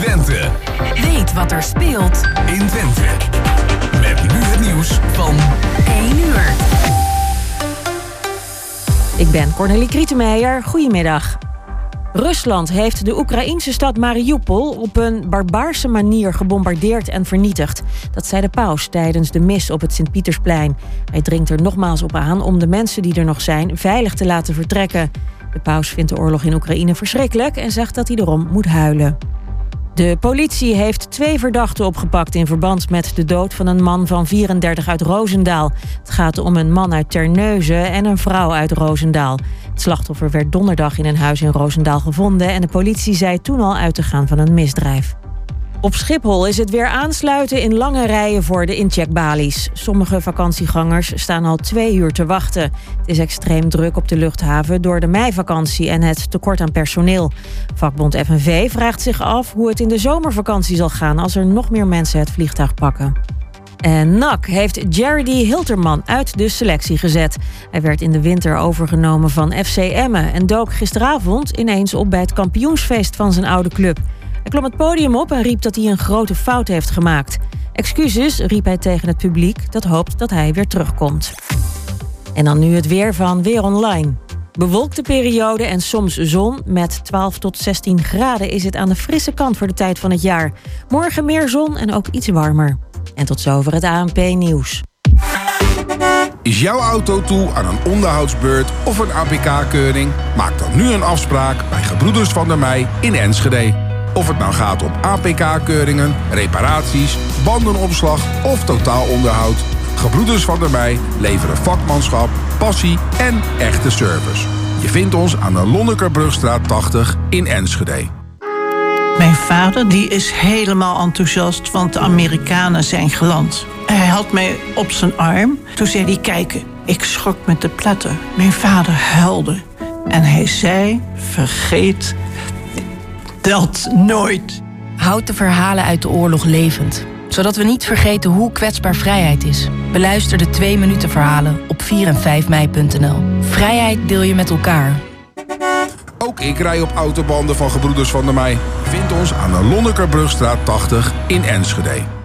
Twente. Weet wat er speelt in Twente. Met nu het nieuws van 1 uur. Ik ben Cornelie Krietenmeijer. Goedemiddag. Rusland heeft de Oekraïnse stad Mariupol op een barbaarse manier gebombardeerd en vernietigd. Dat zei de paus tijdens de mis op het Sint-Pietersplein. Hij dringt er nogmaals op aan om de mensen die er nog zijn veilig te laten vertrekken. De paus vindt de oorlog in Oekraïne verschrikkelijk en zegt dat hij erom moet huilen. De politie heeft twee verdachten opgepakt in verband met de dood van een man van 34 uit Roosendaal. Het gaat om een man uit Terneuzen en een vrouw uit Roosendaal. Het slachtoffer werd donderdag in een huis in Roosendaal gevonden en de politie zei toen al uit te gaan van een misdrijf. Op Schiphol is het weer aansluiten in lange rijen voor de incheckbalies. Sommige vakantiegangers staan al twee uur te wachten. Het is extreem druk op de luchthaven door de meivakantie en het tekort aan personeel. Vakbond FNV vraagt zich af hoe het in de zomervakantie zal gaan als er nog meer mensen het vliegtuig pakken. En NAC heeft Jerry Hilterman uit de selectie gezet. Hij werd in de winter overgenomen van FC Emmen en dook gisteravond ineens op bij het kampioensfeest van zijn oude club. Klom het podium op en riep dat hij een grote fout heeft gemaakt. Excuses, riep hij tegen het publiek dat hoopt dat hij weer terugkomt. En dan nu het weer van Weer Online. Bewolkte periode en soms zon. Met 12 tot 16 graden is het aan de frisse kant voor de tijd van het jaar. Morgen meer zon en ook iets warmer. En tot zover het ANP-nieuws. Is jouw auto toe aan een onderhoudsbeurt of een APK-keuring? Maak dan nu een afspraak bij Gebroeders van der Mei in Enschede. Of het nou gaat om APK-keuringen, reparaties, bandenopslag of totaalonderhoud. Gebroeders van der Mei leveren vakmanschap, passie en echte service. Je vindt ons aan de Lonnekerbrugstraat 80 in Enschede. Mijn vader die is helemaal enthousiast, want de Amerikanen zijn geland. Hij had mij op zijn arm. Toen zei hij, kijken, ik schrok met de platter. Mijn vader huilde. En hij zei, vergeet dat nooit. Houd de verhalen uit de oorlog levend. Zodat we niet vergeten hoe kwetsbaar vrijheid is. Beluister de 2 minuten verhalen op 4 en 5 mei.nl. Vrijheid deel je met elkaar. Ook ik rij op autobanden van Gebroeders van der Mei. Vind ons aan de Lonnekerbrugstraat 80 in Enschede.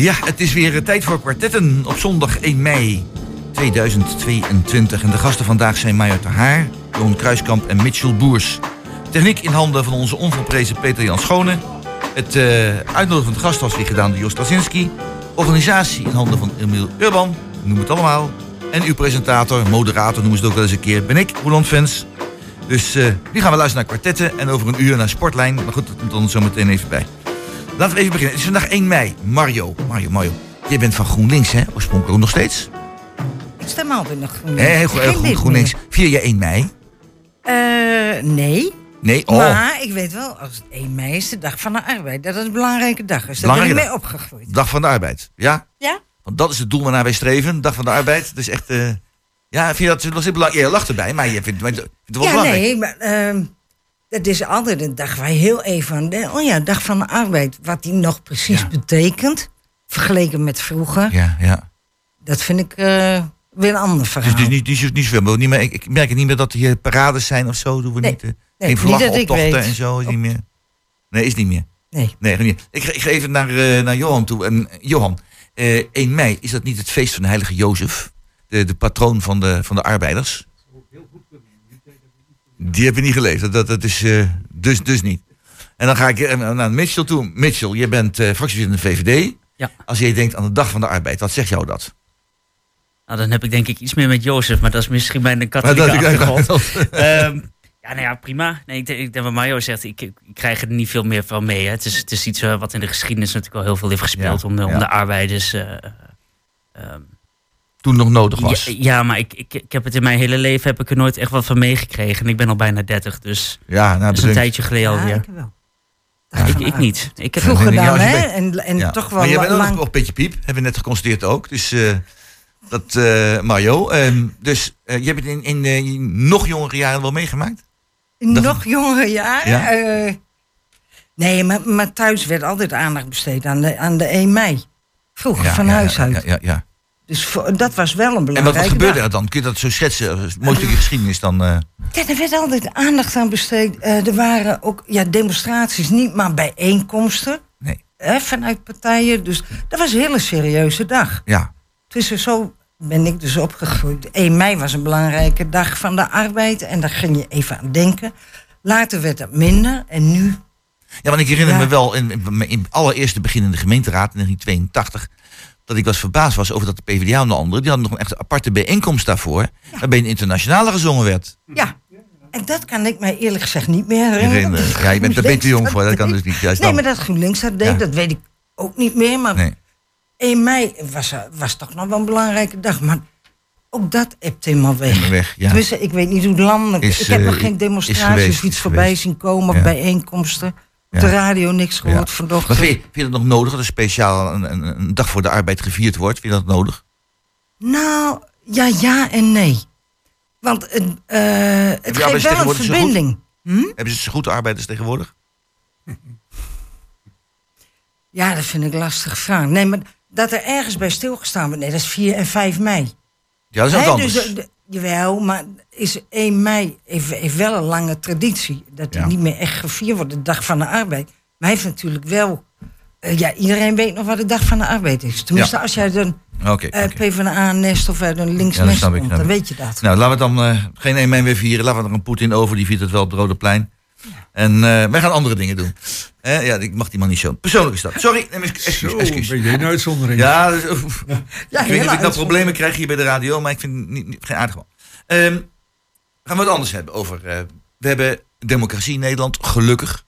Ja, het is weer tijd voor kwartetten op zondag 1 mei 2022. En de gasten vandaag zijn Maya Haar, Johan Kruiskamp en Mitchell Boers. Techniek in handen van onze onvolprezen Peter Jan Schone. Het uh, uitnodigen van de gast was weer gedaan door Jos Straczynski. Organisatie in handen van Emiel Urban, noem het allemaal. En uw presentator, moderator noemen ze het ook wel eens een keer, ben ik, Roland Fans. Dus uh, nu gaan we luisteren naar kwartetten en over een uur naar Sportlijn. Maar goed, dat komt dan zo meteen even bij. Laten we even beginnen. Het is vandaag 1 mei. Mario, Mario, Mario. Jij bent van GroenLinks, hè? Oorspronkelijk nog steeds? Ik stem altijd nog GroenLinks. Hé, hey, GroenLinks. Vier je 1 mei? Uh, nee. Nee, oh. Maar ik weet wel, als het 1 mei is de dag van de arbeid, dat het een belangrijke dag is. Daar ben ik mee opgegroeid. Dag van de arbeid, ja? Ja. Want dat is het doel waarnaar wij streven, dag van de arbeid. Dat is echt, uh, ja, vind je dat, dat is belangrijk? Je lacht erbij, maar je vindt, vindt het wel ja, belangrijk. nee, maar... Uh, dat is altijd een dag waar heel even aan denken. Oh ja, dag van de arbeid. Wat die nog precies ja. betekent. Vergeleken met vroeger. Ja, ja. Dat vind ik uh, weer een ander verhaal. Dus, dus niet, niet, niet zoveel. Niet meer, ik, ik merk het niet meer dat er hier parades zijn of zo. Doen we nee. niet. Uh, nee, geen vlaggenoptochten en zo. Is niet meer. Nee, is niet meer. Nee. nee niet. Ik, ik ga even naar, uh, naar Johan toe. En, Johan, 1 mei, is dat niet het feest van de heilige Jozef? De, de patroon van de, van de arbeiders? Die heb je niet gelezen. Dat, dat is uh, dus, dus niet. En dan ga ik naar Mitchell toe. Mitchell, je bent uh, fractievoorzitter in de VVD. Ja. Als je denkt aan de dag van de arbeid, wat zegt jou dat? Nou, dan heb ik denk ik iets meer met Jozef, maar dat is misschien bij de katholieke achtergrond. um, ja, nou ja, prima. Nee, ik, denk wat Mario zegt, ik, ik, krijg er niet veel meer van mee. Hè. Het, is, het is iets uh, wat in de geschiedenis natuurlijk wel heel veel heeft gespeeld... Ja, om, de, om de arbeiders... Um, toen nog nodig was. Ja, ja maar ik, ik, ik heb het in mijn hele leven heb ik er nooit echt wat van meegekregen. En ik ben al bijna 30, dus ja, nou, dat is een tijdje geleden ja, alweer. Ik wel. ik, ik niet. Ik heb Vroeger dan, ja, hè? En, en Ja. toch wel maar jij bent ook lang... nog op Petje Piep, hebben we net geconstateerd ook. Dus eh, dat, eh Mario. ehm, dus eh, je hebt het in, in nog jongere jaren wel meegemaakt? In Dat- nog jongere jaren. Ja? eh, nee, maar, maar thuis werd altijd aandacht besteed aan de, aan de 1 mei. Vroeger, van ja, huis ja, uit. Ja, ja, ja. Dus voor- dat was wel een En belangrijke wat, wat gebeurde dag. er dan? Kun je dat zo schetsen? Een mooi stukje geschiedenis dan. eh, Ja, er werd altijd aandacht aan besteed. Eh, er waren ook ja, demonstraties, niet maar bijeenkomsten. Nee. Hè, vanuit partijen. Dus dat was een hele serieuze dag. ja. Dus zo ben ik dus opgegroeid. 1 mei was een belangrijke dag van de arbeid. En daar ging je even aan denken. Later werd het minder. En nu Ja, want ik herinner Ja. me wel in, in, in allereerste begin in de gemeenteraad in 1982... dat ik was verbaasd was over dat de PvdA en de anderen... die hadden nog een echt aparte bijeenkomst daarvoor... waarbij een internationale gezongen werd. Ja, en dat kan ik mij eerlijk gezegd niet meer herinneren. Ja, je bent, te jong voor, dat kan dus niet. Juist Nee, maar dat GroenLinks dat deed, Ja. dat weet ik ook niet meer. Maar Nee. 1 mei was, er- was toch nog wel een belangrijke dag. Maar ook dat ebt helemaal weg. Weg, ja. Tenminste, ik weet niet hoe landelijk... Is, ik heb eh, nog geen is demonstraties of iets voorbij zien komen. Ja. Bijeenkomsten. Ja. de radio niks gehoord Ja. vanochtend. Maar vind je, vind je het nog nodig dat er speciaal een, een, een dag voor de arbeid gevierd wordt? Vind je dat nodig? Nou, ja, ja en nee. Want het, eh, het geeft wel een verbinding. Hm? Hebben ze zo goed arbeiders tegenwoordig? Ja, dat vind ik een lastige vraag. Nee, maar dat er ergens bij stilgestaan wordt, nee, dat is 4 en 5 mei. Ja, dat is anders. dus, de- jawel, maar is 1 mei heeft, heeft wel een lange traditie. Dat die Ja. niet meer echt gevierd wordt, de dag van de arbeid. Maar hij heeft natuurlijk wel... eh, ja, iedereen weet nog wat de dag van de arbeid is. Tenminste, Ja. als jij uit een Oké. eh. PvdA-nest of uit een links Ja, dat nest snap ik, komt, dan weet je dat. Nou, laten we dan eh, geen 1 mei meer vieren. Laten we er een Poetin over. Die viert het wel op het Rode Plein. En eh, wij gaan andere dingen doen. Eh, ja, ik mag die man niet zo. Persoonlijk is dat. Sorry, neem excuus. Zo, excuus. ben je een uitzondering. Ja, dus, oef. Ja, ik weet niet of ik nou problemen krijg hier bij de radio, maar ik vind het niet, niet, geen aardig man. Ehm, gaan we het anders hebben over. eh, we hebben democratie in Nederland, gelukkig.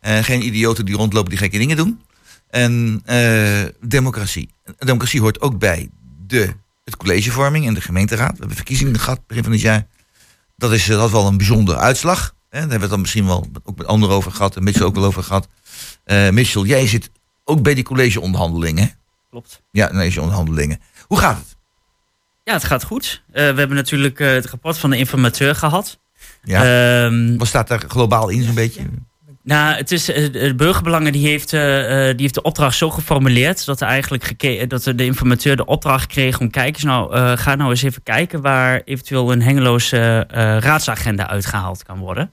Eh, geen idioten die rondlopen die gekke dingen doen. En eh, democratie. Democratie hoort ook bij de, het collegevorming en de gemeenteraad. We hebben verkiezingen gehad begin van dit jaar. Dat is dat had wel een bijzondere uitslag. Daar hebben we het dan misschien wel ook met anderen over gehad. En Mitchell ook wel over gehad. Eh Mitchell, jij zit ook bij die collegeonderhandelingen. Klopt. Ja, collegeonderhandelingen. Hoe gaat het? Ja, het gaat goed. Eh, we hebben natuurlijk eh, het rapport van de informateur gehad. Ja. Ehm, Wat staat daar globaal in zo'n beetje? Nou, het is, eh, de burgerbelangen die heeft, eh, eh, die heeft de opdracht zo geformuleerd dat, er eigenlijk dat de informateur de opdracht kreeg om kijk eens nou, ga nou eens even kijken waar eventueel een hengeloze raadsagenda uitgehaald kan worden.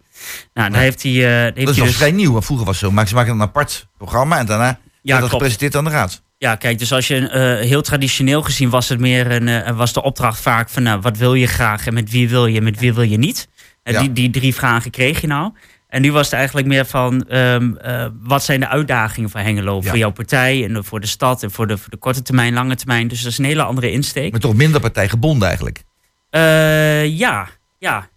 Nou, daar heeft hij, Dat is hij wel dus, vrij nieuw, want vroeger was het zo. Maar ze maken een apart programma en daarna ja, wordt dat gepresenteerd aan de raad. Ja, kijk, dus als je heel traditioneel gezien was het meer een, was de opdracht vaak van nou, wat wil je graag en met wie wil je, met wie wil je niet. Ja. die, die drie vragen kreeg je nou. En nu was het eigenlijk meer van ehm, eh, wat zijn de uitdagingen voor Hengelo, Ja. voor jouw partij en voor de stad en voor de, voor de korte termijn, lange termijn. Dus dat is een hele andere insteek. Maar toch minder partijgebonden eigenlijk. Eh, ja, ja.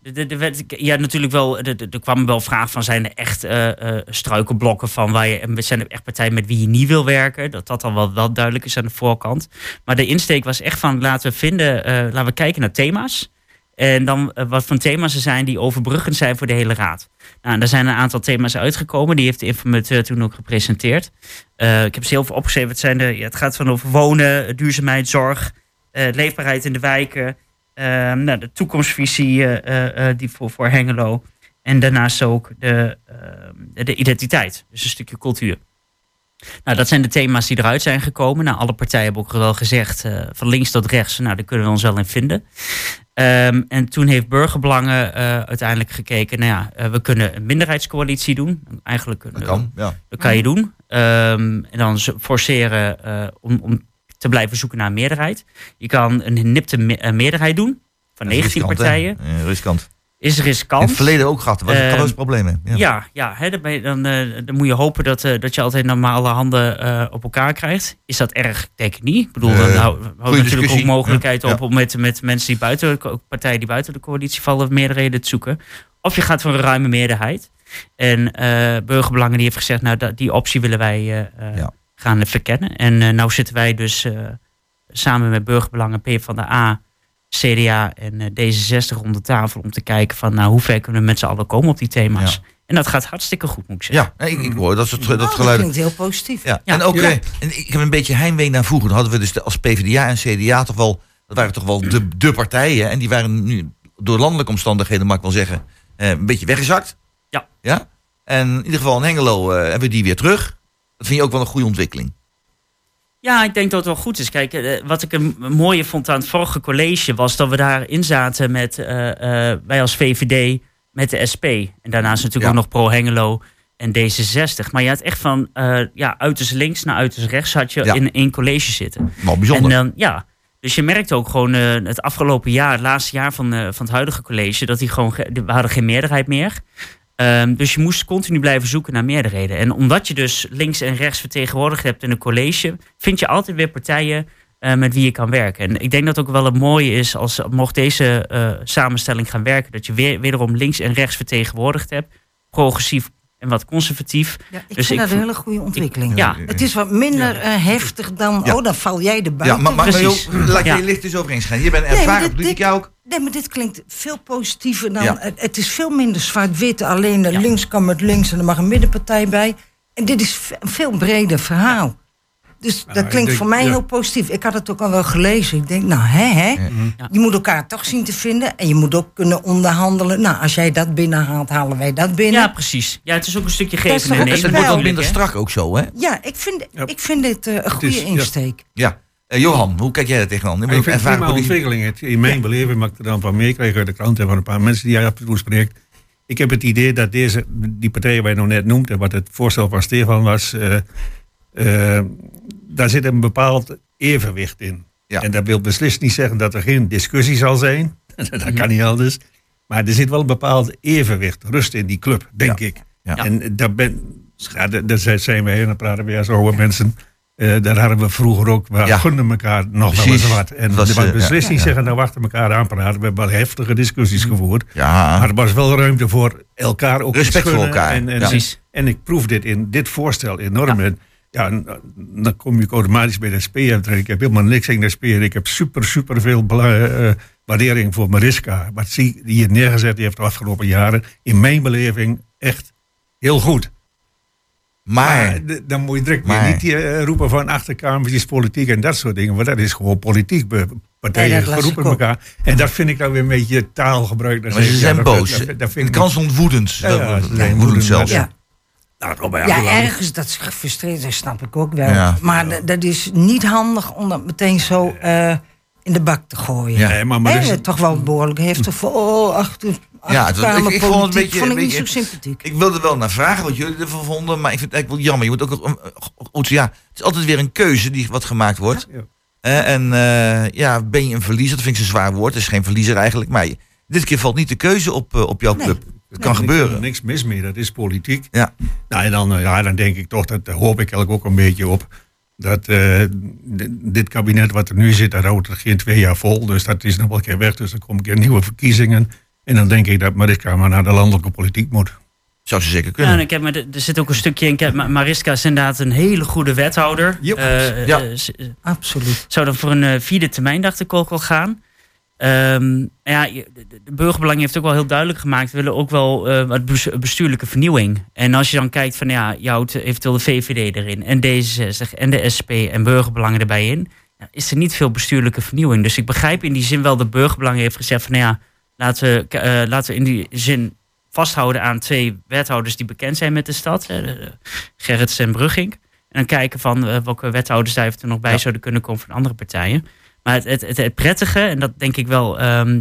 Ja, natuurlijk wel. Er kwam wel vraag van: zijn er echt eh, struikelblokken van waar je. Zijn er echt partijen met wie je niet wil werken? Dat dat al wel, wel duidelijk is aan de voorkant. Maar de insteek was echt van: laten we vinden, laten we kijken naar thema's. En dan eh, wat voor thema's er zijn die overbruggend zijn voor de hele raad. Nou, daar zijn een aantal thema's uitgekomen. Die heeft de informateur toen ook gepresenteerd. Eh, ik heb ze heel veel opgeschreven. Het, zijn de, het gaat van over wonen, duurzaamheid, zorg, eh, leefbaarheid in de wijken. Nou, de toekomstvisie die voor, voor Hengelo. En daarnaast ook de, de identiteit. Dus een stukje cultuur. Nou, dat zijn de thema's die eruit zijn gekomen. Nou, alle partijen hebben ook wel gezegd, eh, van links tot rechts, nou, daar kunnen we ons wel in vinden. Ehm, en toen heeft Burgerbelangen eh, uiteindelijk gekeken, nou ja, eh, we kunnen een minderheidscoalitie doen. Eigenlijk Dat kan, ja. dat kan je doen. Ehm, en dan forceren om, om te blijven zoeken naar een meerderheid. Je kan een nipte me- meerderheid doen van Dat is 19 riskant, hè? partijen. Riskant. Is In riskant. het verleden ook gehad. Was Ehm, een groot probleem. hè? Ja. Ja, ja hè, dan, je- dan, eh, dan moet je hopen dat, eh, dat je altijd normale handen eh, op elkaar krijgt. Is dat erg? Denk ik niet. Ik bedoel, dan hou- houden natuurlijk discussie. ook mogelijkheid Ja, op om met, met mensen die buiten, de co- partijen die buiten de coalitie vallen, meerderheden te zoeken. Of je gaat voor een ruime meerderheid. En Burgerbelangen die heeft gezegd, nou dat, die optie willen wij Ja. gaan verkennen. En nou zitten wij dus samen met Burgerbelangen, P van de A, CDA en eh, D66 rond de tafel om te kijken van nou hoe ver kunnen we met z'n allen komen op die thema's. En dat gaat hartstikke goed, moet ik zeggen. Ja, ik, ik hoor dat soort dat Oh, dat geluiden. klinkt heel positief. Ja. Ja. En ook, Ja. eh, en ik heb een beetje heimwee naar vroeger. Dan hadden we dus de- als PvdA en CDA toch wel, dat waren toch wel de, de partijen. En die waren nu door landelijke omstandigheden, mag ik wel zeggen, eh, een beetje weggezakt. Ja. ja. En in ieder geval in Hengelo eh, hebben we die weer terug. Dat vind je ook wel een goede ontwikkeling. Ja, ik denk dat het wel goed is. Kijk, eh, wat ik een mooie vond aan het vorige college was dat we daarin zaten met eh, eh, wij als VVD met de SP. En daarnaast natuurlijk Ja. ook nog Pro Hengelo en D66. Maar je had echt van eh, ja, uiterst links naar uiterst rechts had je Ja. in één college zitten. Wel bijzonder. En dan, ja. Dus je merkt ook gewoon het afgelopen jaar, het laatste jaar van, van het huidige college, dat die gewoon, ge- we hadden geen meerderheid meer. Ehm, dus je moest continu blijven zoeken naar meerderheden. En omdat je dus links en rechts vertegenwoordigd hebt in een college, vind je altijd weer partijen eh, met wie je kan werken. En ik denk dat ook wel het mooie is als mocht deze eh, samenstelling gaan werken, dat je weer, wederom links en rechts vertegenwoordigd hebt, progressief en wat conservatief. Ja, ik Dus vind ik dat een hele goede ontwikkeling. Ja. Het is wat minder eh, heftig dan, Ja. oh, dan val jij ja, buiten. maar, maar precies. joh, laat je Ja. je licht eens overheen schijnen. Je bent Nee, maar ervaren politica dit- ook. Nee, maar dit klinkt veel positiever dan... Ja. Het, het is veel minder zwart-wit. Alleen de Ja. links kan met links en er mag een middenpartij bij. En dit is een veel breder verhaal. Dus dat klinkt denk- voor mij ja. heel positief. Ik had het ook al wel gelezen. Ik denk, nou hè, hè. Ja. Je moet elkaar toch zien te vinden. En je moet ook kunnen onderhandelen. Nou, als jij dat binnenhaalt, halen wij dat binnen. Ja, precies. Ja, het is ook een stukje geven en nemen. Het wordt wel natuurlijk, minder strak ook zo, hè? Ja, ik vind, Ja. ik vind dit eh, een goede is- insteek. Ja. Eh, Johan, hoe kijk jij er tegenaan? Ik vind het prima politica. ontwikkeling. Het- In mijn beleving, wat ik er dan van meekrijg uit de krant en van een paar mensen die jij af en toe spreekt. Ik heb het idee dat deze, die partijen waar je nou net noemt en wat het voorstel van Stefan was, eh, eh, daar zit een bepaald evenwicht in. Ja. En dat wil beslist niet zeggen dat er geen discussie zal zijn. dat kan niet anders. Maar er zit wel een bepaald evenwicht, rust in die club, denk ik. Ja. En daar, ben, daar- zijn we heen, dan praten we als oude mensen. Eh, daar hadden we vroeger ook, we Ja. gunden elkaar nog wel eens wat. En Dat was, eh, beslist niet zeggen, nou wachten elkaar aanpraten. We hebben wel heftige discussies gevoerd. Ja. Maar er was wel ruimte voor elkaar ook te Respect voor elkaar, En, en, en, en ik proef dit in dit voorstel enorm. En ja, en, uh, dan kom je automatisch bij de SP uit. Ik heb helemaal niks tegen de SP. Ik heb super, super veel bela- eh, waardering voor Mariska. Wat zie die hier neergezet die heeft de afgelopen jaren. In mijn beleving echt heel goed. Maar, dan moet je direct Maar- niet eh, roepen van achterkamertjes politiek en dat soort dingen. Want dat is gewoon politiek. Partijen Nee, dat roepen elkaar. En dat vind ik dan weer een beetje taalgebruik. Maar ze zijn ja, dat- boos. dat- dat- dat vind de kans stond woedend. Ja, ja, ze zijn woedend woedend, zelfs. Ja. Nou, Ja, ergens dat ze gefrustreerd zijn, snap ik ook wel. Ja. Maar dat is niet handig om dat meteen zo eh, in de bak te gooien. Ja. Nee, maar, maar dus- toch wel behoorlijk heftig voor oh, achter, Ja, het was- ik- ik vond het een beetje- vond ik een niet zo sympathiek. Ik wilde wel naar vragen wat jullie ervan vonden, maar ik vind het eigenlijk wel jammer. Je moet ook, goed, ja, het is altijd weer een keuze die wat gemaakt wordt. Ja. Eh, en eh, ja, ben je een verliezer? Dat vind ik zo'n zwaar woord. Het is geen verliezer eigenlijk. Maar je- dit keer valt niet de keuze op, eh, op jouw Nee. club. Het kan gebeuren. Niks mis mee, dat is politiek. Ja. Nou, en dan, eh, ja, dan denk ik toch, dat daar hoop ik eigenlijk ook een beetje op. Dat eh, dit kabinet wat er nu zit, dat houdt er geen twee jaar vol. Dus dat is nog wel een keer weg. Dus dan komen een keer nieuwe verkiezingen. En dan denk ik dat Mariska maar naar de landelijke politiek moet. Zou ze zeker Ja, kunnen. en ik heb, me- er zit ook een stukje in. Mariska is inderdaad een hele goede wethouder. Yep. Eh, Ja. Absoluut. zou dan voor een vierde termijn, dacht ik ook wel gaan. Ehm, ja, je- de, burgerbelang heeft ook wel heel duidelijk gemaakt. We willen ook wel eh, wat bes- bestuurlijke vernieuwing. En als je dan kijkt van ja, je houdt eventueel de VVD erin. En D66 en de SP en burgerbelangen erbij in. Ja, is er niet veel bestuurlijke vernieuwing. Dus ik begrijp in die zin wel dat burgerbelangen heeft gezegd van nou ja, laten we, eh, laten we in die zin vasthouden aan twee wethouders die bekend zijn met de stad. hè, de Gerrits en Brugging. En dan kijken van eh, welke wethouders daar eventueel nog bij Ja. zouden kunnen komen van andere partijen. Maar het, het, het, het prettige, en dat denk ik wel, ehm,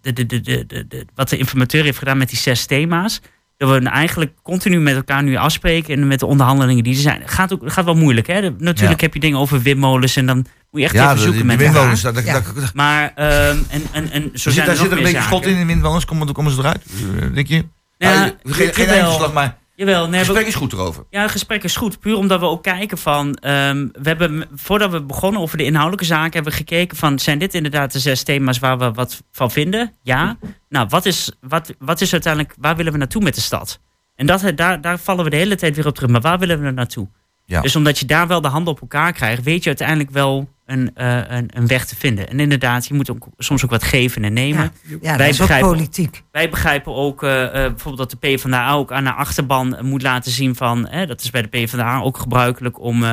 de, de, de, de, de, de- wat de informateur heeft gedaan met die zes thema's. Dat we eigenlijk continu met elkaar nu afspreken en met de onderhandelingen die er zijn. Gaat, ook, gaat wel moeilijk. Hè? Natuurlijk Ja. heb je dingen over windmolens en dan moet je echt Ja, even de, zoeken de met windmolens. elkaar. daar- daar- Ja. daar- Maar, ehm, en, en, en zo Zit zijn daar er zit er een beetje schot in de windmolens? Komen, komen ze eruit? Eh, Denk je? Ja, Ja, geen geen maar Jawel, nee, het gesprek is goed erover. Ja, het gesprek is goed. Puur omdat we ook kijken van... ehm, we hebben, voordat we begonnen over de inhoudelijke zaken... hebben we gekeken van... zijn dit inderdaad de zes thema's waar we wat van vinden? Ja. Nou, wat is, wat, wat is uiteindelijk... waar willen we naartoe met de stad? En dat, daar, daar vallen we de hele tijd weer op terug. Maar waar willen we naartoe? Ja. Dus omdat je daar wel de handen op elkaar krijgt... weet je uiteindelijk wel een, een, een, weg te vinden. En inderdaad, je moet ook, soms ook wat geven en nemen. Ja, wij dat is politiek. Wij begrijpen ook bijvoorbeeld dat de PvdA ook aan de achterban moet laten zien van... dat is bij de PvdA ook gebruikelijk om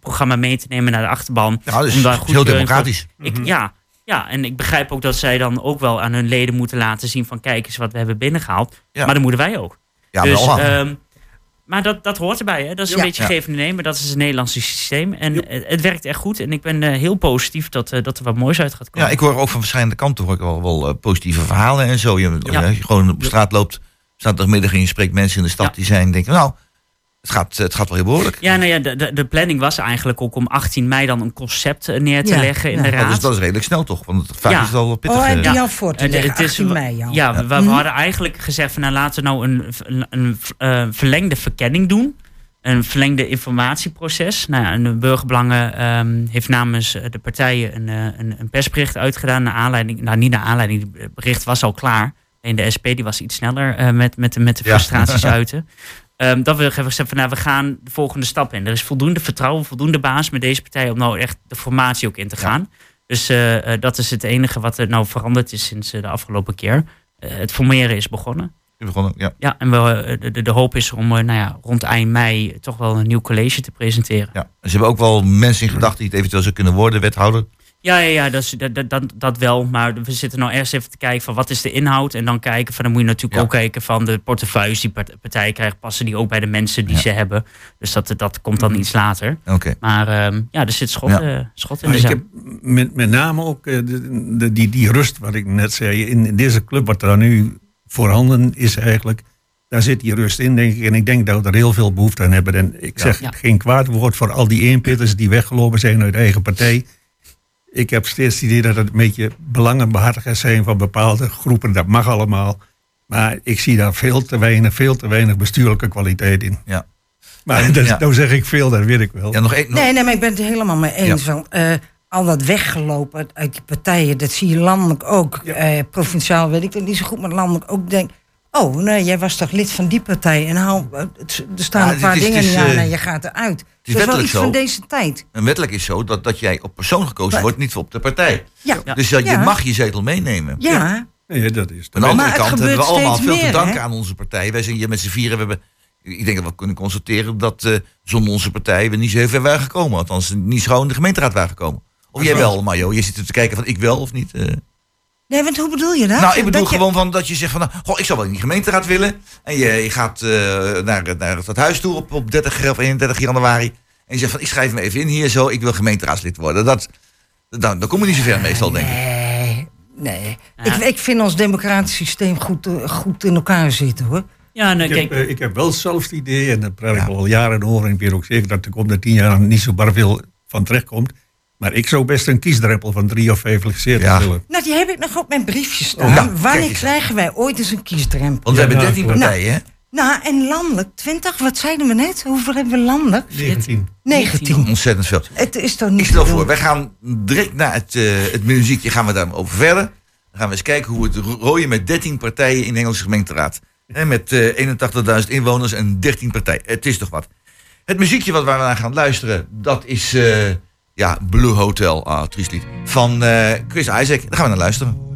programma mee te nemen naar de achterban. Ja, dus om goed heel democratisch. Ik, mhm. ja, ja, en ik begrijp ook dat zij dan ook wel aan hun leden moeten laten zien van kijk eens wat we hebben binnengehaald. Ja. Maar dat moeten wij ook. Ja, dus, um, maar dat, dat hoort erbij. Hè? Dat is een beetje geven en nemen. Dat is het Nederlandse systeem. En het, werkt echt goed. En ik ben uh, heel positief dat, uh, dat er wat moois uit gaat komen. Ja, ik hoor ook van verschillende kanten hoor ik wel, wel uh, positieve verhalen en zo. Je, je gewoon op straat loopt, zaterdagmiddag en je spreekt mensen in de stad die zijn denken, nou, het gaat, het gaat wel heel behoorlijk. Ja, nou ja, de, de, de, planning was eigenlijk ook om 18 mei dan een concept eh, neer te leggen in de raad. dus dat is redelijk snel toch? Want vaak is het al pittig. Oh, en die voor te leggen, 18 mei. Ja, ja, we, we, hadden eigenlijk gezegd van nou laten we nou een, een, een uh, verlengde verkenning doen. Een verlengde informatieproces. Nou ja, de Burgerbelangen um, heeft namens eh, de partijen een, een, een, persbericht uitgedaan. Naar aanleiding, nou niet naar aanleiding, het bericht was al klaar. En de SP die was iets sneller uh, met, met, met de frustraties uiten. Um, dat we hebben gezegd van nou, we gaan de volgende stap in. Er is voldoende vertrouwen, voldoende baas met deze partij om nou echt de formatie ook in te gaan. Dus uh, dat is het enige wat er nou veranderd is sinds uh, de afgelopen keer. het formeren is begonnen. Begonnen, ja. Ja, en we, de, de, hoop is om nou ja, rond eind mei toch wel een nieuw college te presenteren. Ja. Ze hebben ook wel mensen in gedachten die het eventueel zou kunnen worden, wethouder. Ja, ja, ja dat, dat, dat, dat wel. Maar we zitten nou eerst even te kijken van wat is de inhoud. En dan kijken van dan moet je natuurlijk ook kijken van de portefeuilles die partijen krijgen. Passen die ook bij de mensen die ze hebben. Dus dat, dat komt dan iets later. Oké. Maar um, ja, er zit schot, uh, schot in de zaak. Met, met name ook uh, de, de, die, die rust wat ik net zei. In deze club wat er nu voorhanden is eigenlijk. Daar zit die rust in, denk ik. En ik denk dat we er heel veel behoefte aan hebben. En ik zeg geen kwaad woord voor al die eenpitters die weggelopen zijn uit eigen partij ik heb steeds het idee dat het een beetje belangenbehartigers zijn van bepaalde groepen. Dat mag allemaal. Maar ik zie daar veel te weinig, veel te weinig bestuurlijke kwaliteit in. Ja. Maar dat, nou zeg ik veel, dat weet ik wel. Ja, nog één, Nee, nee, maar ik ben het helemaal mee eens. Van, uh, al dat weggelopen uit die partijen, dat zie je landelijk ook. Uh, provinciaal weet ik het niet zo goed, maar landelijk ook denk Oh, nee, jij was toch lid van die partij. En hou, er staan een paar dingen niet aan eh, en je gaat eruit. Het is, dat is wel iets zo, van deze tijd. En wettelijk is zo dat, dat jij op persoon gekozen wordt, niet op de partij. Ja. Dus dat je mag je zetel meenemen. Ja. ja. dat is Aan de andere kant hebben we allemaal veel te danken aan onze partij. Wij zijn hier met z'n vieren. We hebben, ik denk dat we kunnen constateren dat uh, zonder onze partij we niet zo heel ver waren gekomen. Althans, niet zo in de gemeenteraad waren gekomen. Of jij wel, Mario? Je zit er te kijken van ik wel of niet. Uh. Nee, want hoe bedoel je dat? Nou, ik bedoel gewoon van dat je zegt van, nou, goh, ik zou wel in die gemeenteraad willen. En je, je gaat uh, naar, naar het huis toe op, op 30 of 31 januari. En je zegt van, ik schrijf me even in hier zo, ik wil gemeenteraadslid worden. Dat, dan, dan kom je niet zo ver meestal, denk ik. Nee, nee. Ik, ik vind ons democratisch systeem goed, uh, goed in elkaar zitten, hoor. Ja, nou, ik, kijk. Heb, uh, ik heb wel zelf het idee, en dat praat ik al jaren over. En ik weet ook zeker dat er komende tien jaar niet zo bar veel van terecht komt. Maar ik zou best een kiesdrempel van drie of vijf zetels willen. Nou, die heb ik nog op mijn briefje staan. Wanneer krijgen wij ooit eens een kiesdrempel? Want we hebben 13 partijen, hè? Nou, en landelijk 20, wat zeiden we net? Hoeveel hebben we landelijk? 19. 19. Ontzettend veel. Het is toch niet Ik stel voor, wij gaan direct na het, uh, het muziekje gaan we daarover verder. Dan gaan we eens kijken hoe het rooien met 13 partijen in de Engelse gemeenteraad. En met uh, eh, 81.000 inwoners en 13 partijen. Het is toch wat. Het muziekje wat we naar gaan luisteren, dat is... Uh, ja, Blue Hotel, ah. Van uh, Chris Isaac. Daar gaan we naar luisteren.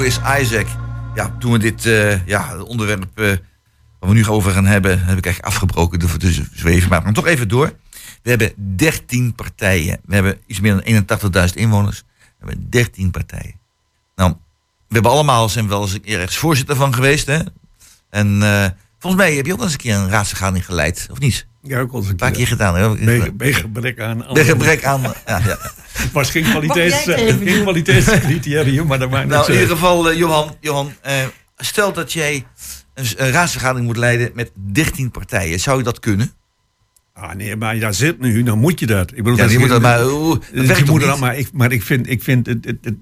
Chris Isaac. Ja, toen we dit uh, ja, onderwerp uh, waar we nu over gaan hebben, heb ik eigenlijk afgebroken door te zweven. Maar toch even door. We hebben 13 partijen. We hebben iets meer dan 81.000 inwoners. We hebben 13 partijen. Nou, we hebben allemaal zijn wel eens een keer ergens voorzitter van geweest. Hè? En uh, volgens mij heb je ook eens een keer een raadsvergadering geleid, of niet? Ja, ook al een paar keer gedaan. Bij, bij gebrek aan. Bij gebrek aan. Ja, ja. Het was geen, kwaliteits, geen kwaliteitscriterium, maar dat maakt Nou, in ieder geval, uh, Johan, Johan uh, stel dat jij een, een, raadsvergadering moet leiden met 13 partijen. Zou je dat kunnen? Ah, nee, maar daar zit nu, dan moet je dat. Ik bedoel, ja, dat je moet dat maar. Dat je moet dat, maar ik, maar ik vind, ik vind het, het, het,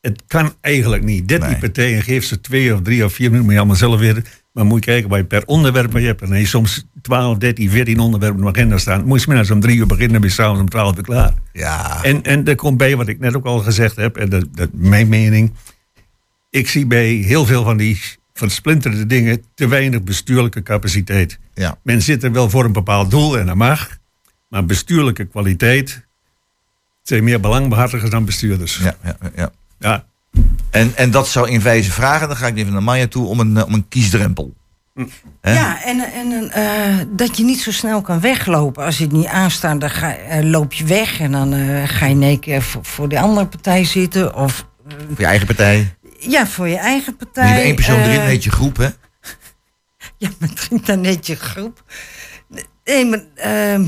het kan eigenlijk niet. 13 nee. partijen, geef ze twee of drie of vier minuten, moet je allemaal zelf weer. Maar moet je kijken waar je per onderwerp je hebt. Dan heb je soms 12, 13, 14 onderwerpen op de agenda staan. Moet je middags om drie uur beginnen en ben je s'avonds om 12 uur klaar. Ja. En, en er komt bij wat ik net ook al gezegd heb, en dat, dat mijn mening. Ik zie bij heel veel van die versplinterde dingen te weinig bestuurlijke capaciteit. Ja. Men zit er wel voor een bepaald doel en dat mag. Maar bestuurlijke kwaliteit zijn meer belangbehartigers dan bestuurders. Ja, ja, ja. ja. En, en dat zou in wijze vragen, dan ga ik even naar Maya toe, om een, om een kiesdrempel. Hm. Ja, en, en uh, dat je niet zo snel kan weglopen. Als je het niet aanstaat, dan ga, uh, loop je weg en dan uh, ga je in één keer voor, voor, de andere partij zitten. Of, voor je eigen partij? Ja, voor je eigen partij. Niet één persoon erin, heet je groep, hè? ja, met drie dan net je groep. Nee, maar ehm,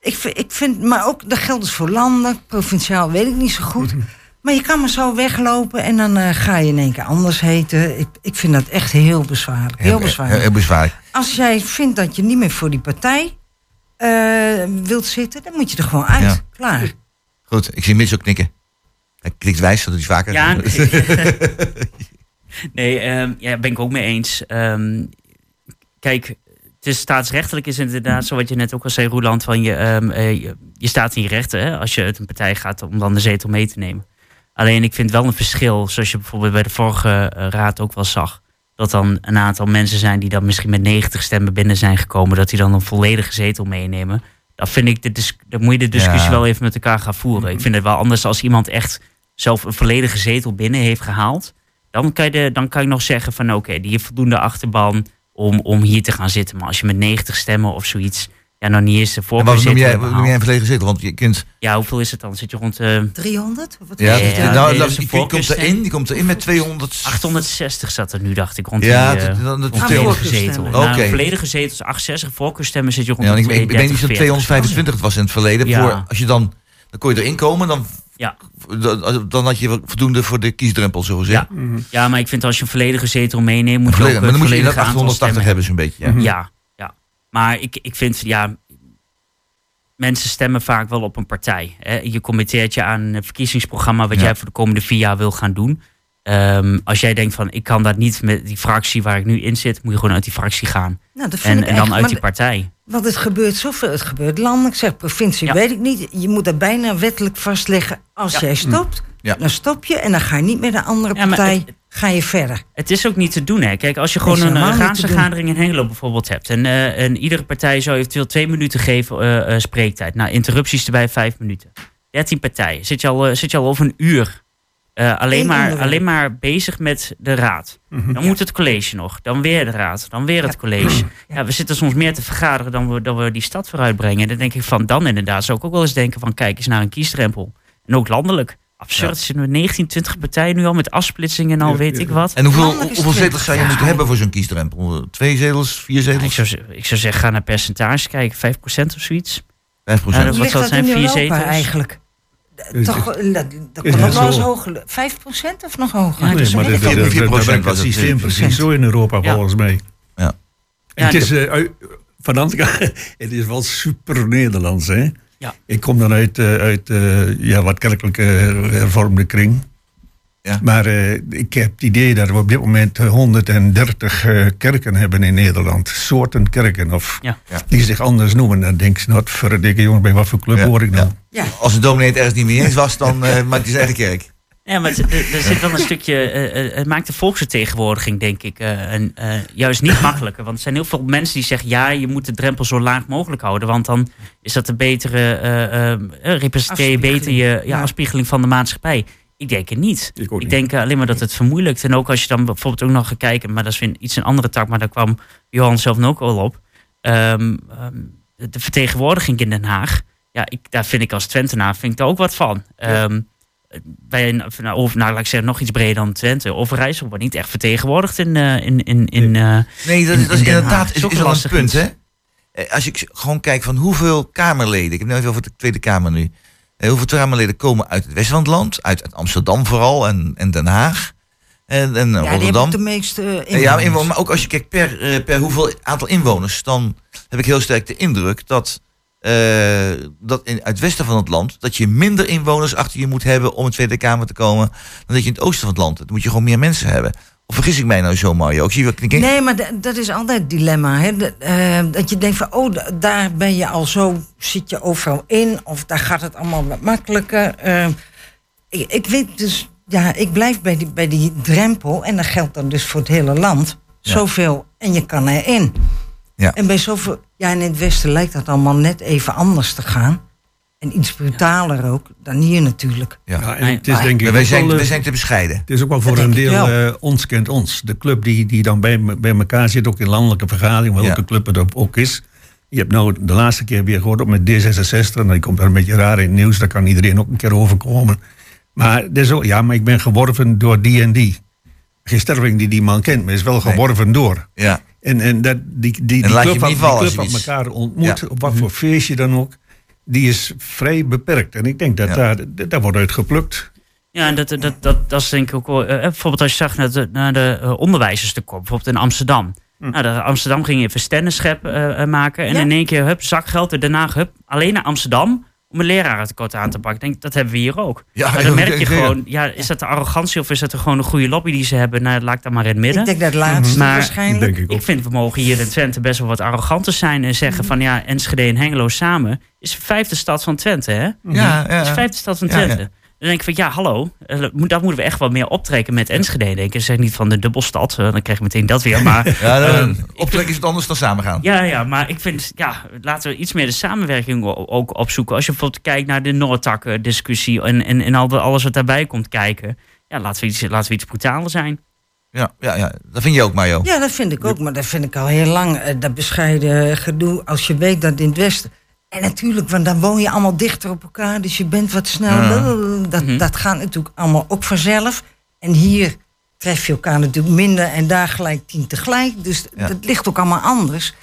ik, ik vind, maar ook, dat geldt dus voor landen, provinciaal weet ik niet zo goed. Maar je kan maar zo weglopen en dan uh, ga je in één keer anders heten. Ik, ik vind dat echt heel bezwaarlijk. Heel, bezwaarlijk. Heel, heel bezwaarlijk. Als jij vindt dat je niet meer voor die partij uh, wilt zitten, dan moet je er gewoon uit. Ja. Klaar. Goed, ik zie Mitch ook knikken. Hij klikt wijs, dat is vaker. Ja, nee, um, ja, ben ik ook mee eens. Um, kijk, het is staatsrechtelijk is inderdaad zo wat je net ook al zei, Roeland, van je, um, uh, je, je, staat in je rechten hè, als je uit een partij gaat om dan de zetel mee te nemen. Alleen ik vind wel een verschil, zoals je bijvoorbeeld bij de vorige uh, raad ook wel zag. Dat dan een aantal mensen zijn die dan misschien met 90 stemmen binnen zijn gekomen, dat die dan een volledige zetel meenemen. Dan vind ik, de dan moet je de discussie ja. wel even met elkaar gaan voeren. Ik vind het wel anders als iemand echt zelf een volledige zetel binnen heeft gehaald. Dan kan je, de, dan kan je nog zeggen van oké, okay, die heeft voldoende achterban om, om hier te gaan zitten. Maar als je met 90 stemmen of zoiets ja, nog niet eens de voorkeur zit. Noem jij, noem jij een volledige zetel? Want je kunt... Ja, hoeveel is het dan? Zit je rond... Uh... 300? Of wat ja, ja, ja, nou, nee, die, die komt erin, die komt erin met 200... 860 zat er nu, dacht ik, rond ja, die, uh, dan de volledige zetel. Oké. Okay. Nou, volledige zetels, 68 voorkeurstemmen zit je rond ja, ik, ik weet niet of 225 het was in het verleden. Ja. Voor, als je dan, dan kon je erin komen, dan... Ja. Dan had je voldoende voor de kiesdrempel, zo gezegd. Ja. Mm -hmm. ja, maar ik vind als je een volledige zetel meeneemt, moet je volledige, ook maar dan moet je volledige 880 hebben, zo'n beetje. Mm -hmm. ja. Maar ik, ik vind, ja, mensen stemmen vaak wel op een partij. Hè. Je committeert je aan een verkiezingsprogramma wat ja. jij voor de komende vier jaar wil gaan doen. Um, als jij denkt van ik kan dat niet met die fractie waar ik nu in zit, moet je gewoon uit die fractie gaan. Nou, dat vind en, ik en dan echt, uit die partij. Want het gebeurt zoveel. Het gebeurt landelijk, zeg provincie, Ja. weet ik niet. Je moet dat bijna wettelijk vastleggen. Als Ja. jij stopt, Ja. dan stop je en dan ga je niet met de andere Ja, maar partij. het- ga je verder. Het is ook niet te doen. Hè. Kijk, als je gewoon een uh, raadsvergadering in Hengelo bijvoorbeeld hebt. En, eh, en iedere partij zou eventueel twee minuten geven eh, eh, spreektijd. Nou, interrupties erbij vijf minuten. 13 partijen. Zit je al, eh, zit je al over een uur eh, alleen, Eén maar, onderwerp. alleen maar bezig met de raad. Mhm. Dan moet het college nog. Dan weer de raad. Dan weer het college. Ja, we zitten soms meer te vergaderen dan we, dan we die stad vooruitbrengen. En dan denk ik van dan inderdaad zou ik ook wel eens denken van kijk eens naar een kiesdrempel. En ook landelijk. Absurd. Er zitten 19, 20 partijen nu al met afsplitsingen en al Ja, weet ja. ik wat. En hoeveel, hoeveel zetels zou je ja. moeten hebben voor zo'n kiesdrempel? Twee zetels, vier Ja, ik, zetels, zou, ik zou zeggen, ga naar percentage kijken, 5% of zoiets. vijf Ja, procent? dat- wat dat in zijn, vier Europa zetels? eigenlijk? Is Toch, dat, dat is kan het ook wel eens hoger. 5% of nog hoger? Ja, Nee, maar dat, dat, wel dat, dat 4% werkt het was het, systeem 4%. precies zo in Europa Ja. volgens mij. Ja. En het Ja, is, eh, uit- van het is wel super Nederlands. Hè? Ja. Ik kom dan uit, eh, uit eh, ja, wat kerkelijke hervormde kring. Ja. Maar eh, ik heb het idee dat we op dit moment eh, 130 eh, kerken hebben in Nederland. Soorten kerken. Of Ja. Die zich anders noemen. Dan denk je, nou, verdikke jongen, bij wat voor club Ja, hoor ik nou? Ja. Als een dominee het ergens niet mee eens was, dan eh, maakt hij zijn eigen kerk. Ja, maar er, er zit wel een stukje. eh, eh, het maakt de volksvertegenwoordiging, denk ik, eh, een, eh, juist niet makkelijker. Want er zijn heel veel mensen die zeggen: ja, je moet de drempel zo laag mogelijk houden. Want dan is dat een betere. eh, eh, eh, representeer je beter je ja, Ja. afspiegeling van de maatschappij. Ik denk het niet. Ik, denk alleen maar dat het vermoeilijkt. En ook als je dan bijvoorbeeld ook nog gaat kijken, maar dat is weer iets een andere tak, maar daar kwam Johan zelf ook al op. Ehm, ehm, de vertegenwoordiging in Den Haag. Ja, ik, daar vind ik als Twentenaar vind ik daar ook wat van. Um, bij een, nou, of nou, laat ik zeggen, nog iets breder dan Twente. Overijssel wordt niet echt vertegenwoordigd in. Uh, in, in, in nee, nee dat, dat is inderdaad is, is wel een punt, hè? Als ik gewoon kijk van hoeveel Kamerleden, ik heb nu even over de Tweede Kamer nu. Heel veel Kamerleden komen uit het westen van het land, uit, Amsterdam vooral en, en Den Haag. En, en ja, Rotterdam. de meeste inwoners. Ja, inwoners, maar ook als je kijkt per, eh, per hoeveel aantal inwoners, dan heb ik heel sterk de indruk dat, uh, dat in, uit het westen van het land, dat je minder inwoners achter je moet hebben om in de Tweede Kamer te komen, dan dat je in het oosten van het land. Dan moet je gewoon meer mensen hebben. Of vergis ik mij nou zo, Mario? Ik zie Nee, maar dat is altijd het dilemma. Hè? Dat, uh, dat je denkt van, oh, daar ben je al zo, zit je overal in. Of daar gaat het allemaal wat makkelijker. Uh, ik, ik, weet dus, ja, ik blijf bij die, bij die drempel. En dat geldt dan dus voor het hele land. Zoveel en je kan erin. Ja. En bij zoveel, ja, in het Westen lijkt dat allemaal net even anders te gaan. En iets brutaler ook dan hier natuurlijk. Ja, en het is denk ik wij, zijn, we zijn te bescheiden. Het is ook wel voor een deel uh, ons kent ons. De club die, die dan bij, bij elkaar zit, ook in landelijke vergadering, welke club het ook is. Je hebt nou de laatste keer weer gehoord op met D66. En dan komt er een beetje raar in het nieuws. Daar kan iedereen ook een keer overkomen. Maar, is ook, ja, maar ik ben geworven door die en die. Geen sterveling die die man kent, maar is wel geworven door. Ja. En, en dat, die, die, die, die club, die club van elkaar ontmoet, op wat voor feestje dan ook die is vrij beperkt. En ik denk dat daar, daar wordt uit geplukt. Ja, en dat, dat, dat, dat is denk ik ook wel. Uh, bijvoorbeeld als je zag naar de, naar de uh, onderwijzerstekort, bijvoorbeeld in Amsterdam. Hm. Nou, de Amsterdam ging even stendenschep uh, maken. En in één keer, hup, zakgeld. En daarna, hup, alleen naar Amsterdam om een lerarentekort aan te pakken. denk, dat hebben we hier ook. Ja, maar dan merk je gewoon, ja, is dat de arrogantie of is dat er gewoon een goede lobby die ze hebben? Nou, laat ik dan maar in het midden. Ik denk dat laatste maar waarschijnlijk. ik, ik, vind, we mogen hier in Twente best wel wat arroganter zijn en zeggen mhm. van ja, Enschede en Hengelo samen is de vijfde stad van Twente, hè? Ja, ja. Is de vijfde stad van Twente. Dan denk ik van ja, hallo, uh, daar moeten we echt wat meer optrekken met Enschede. Denk ik. Zeg niet van de dubbelstad, uh, dan krijg je meteen dat weer. Maar, ja, uh, optrekken is het anders dan samengaan. Ja, ja, maar ik vind, ja, laten we iets meer de samenwerking ook opzoeken. Als je bijvoorbeeld kijkt naar de Noordtak-discussie en, en, en alles wat daarbij komt kijken. Ja, laten we iets, laten we iets brutaler zijn. Ja, ja, ja, dat vind je ook, Mario. Ja, dat vind ik ook, maar dat vind ik al heel lang. dat bescheiden gedoe, als je weet dat in het Westen en natuurlijk, want dan woon je allemaal dichter op elkaar, dus je bent wat sneller. Dat, mhm. dat gaat natuurlijk allemaal ook vanzelf. En hier tref je elkaar natuurlijk minder en daar gelijk tien tegelijk. Dus dat ligt ook allemaal anders.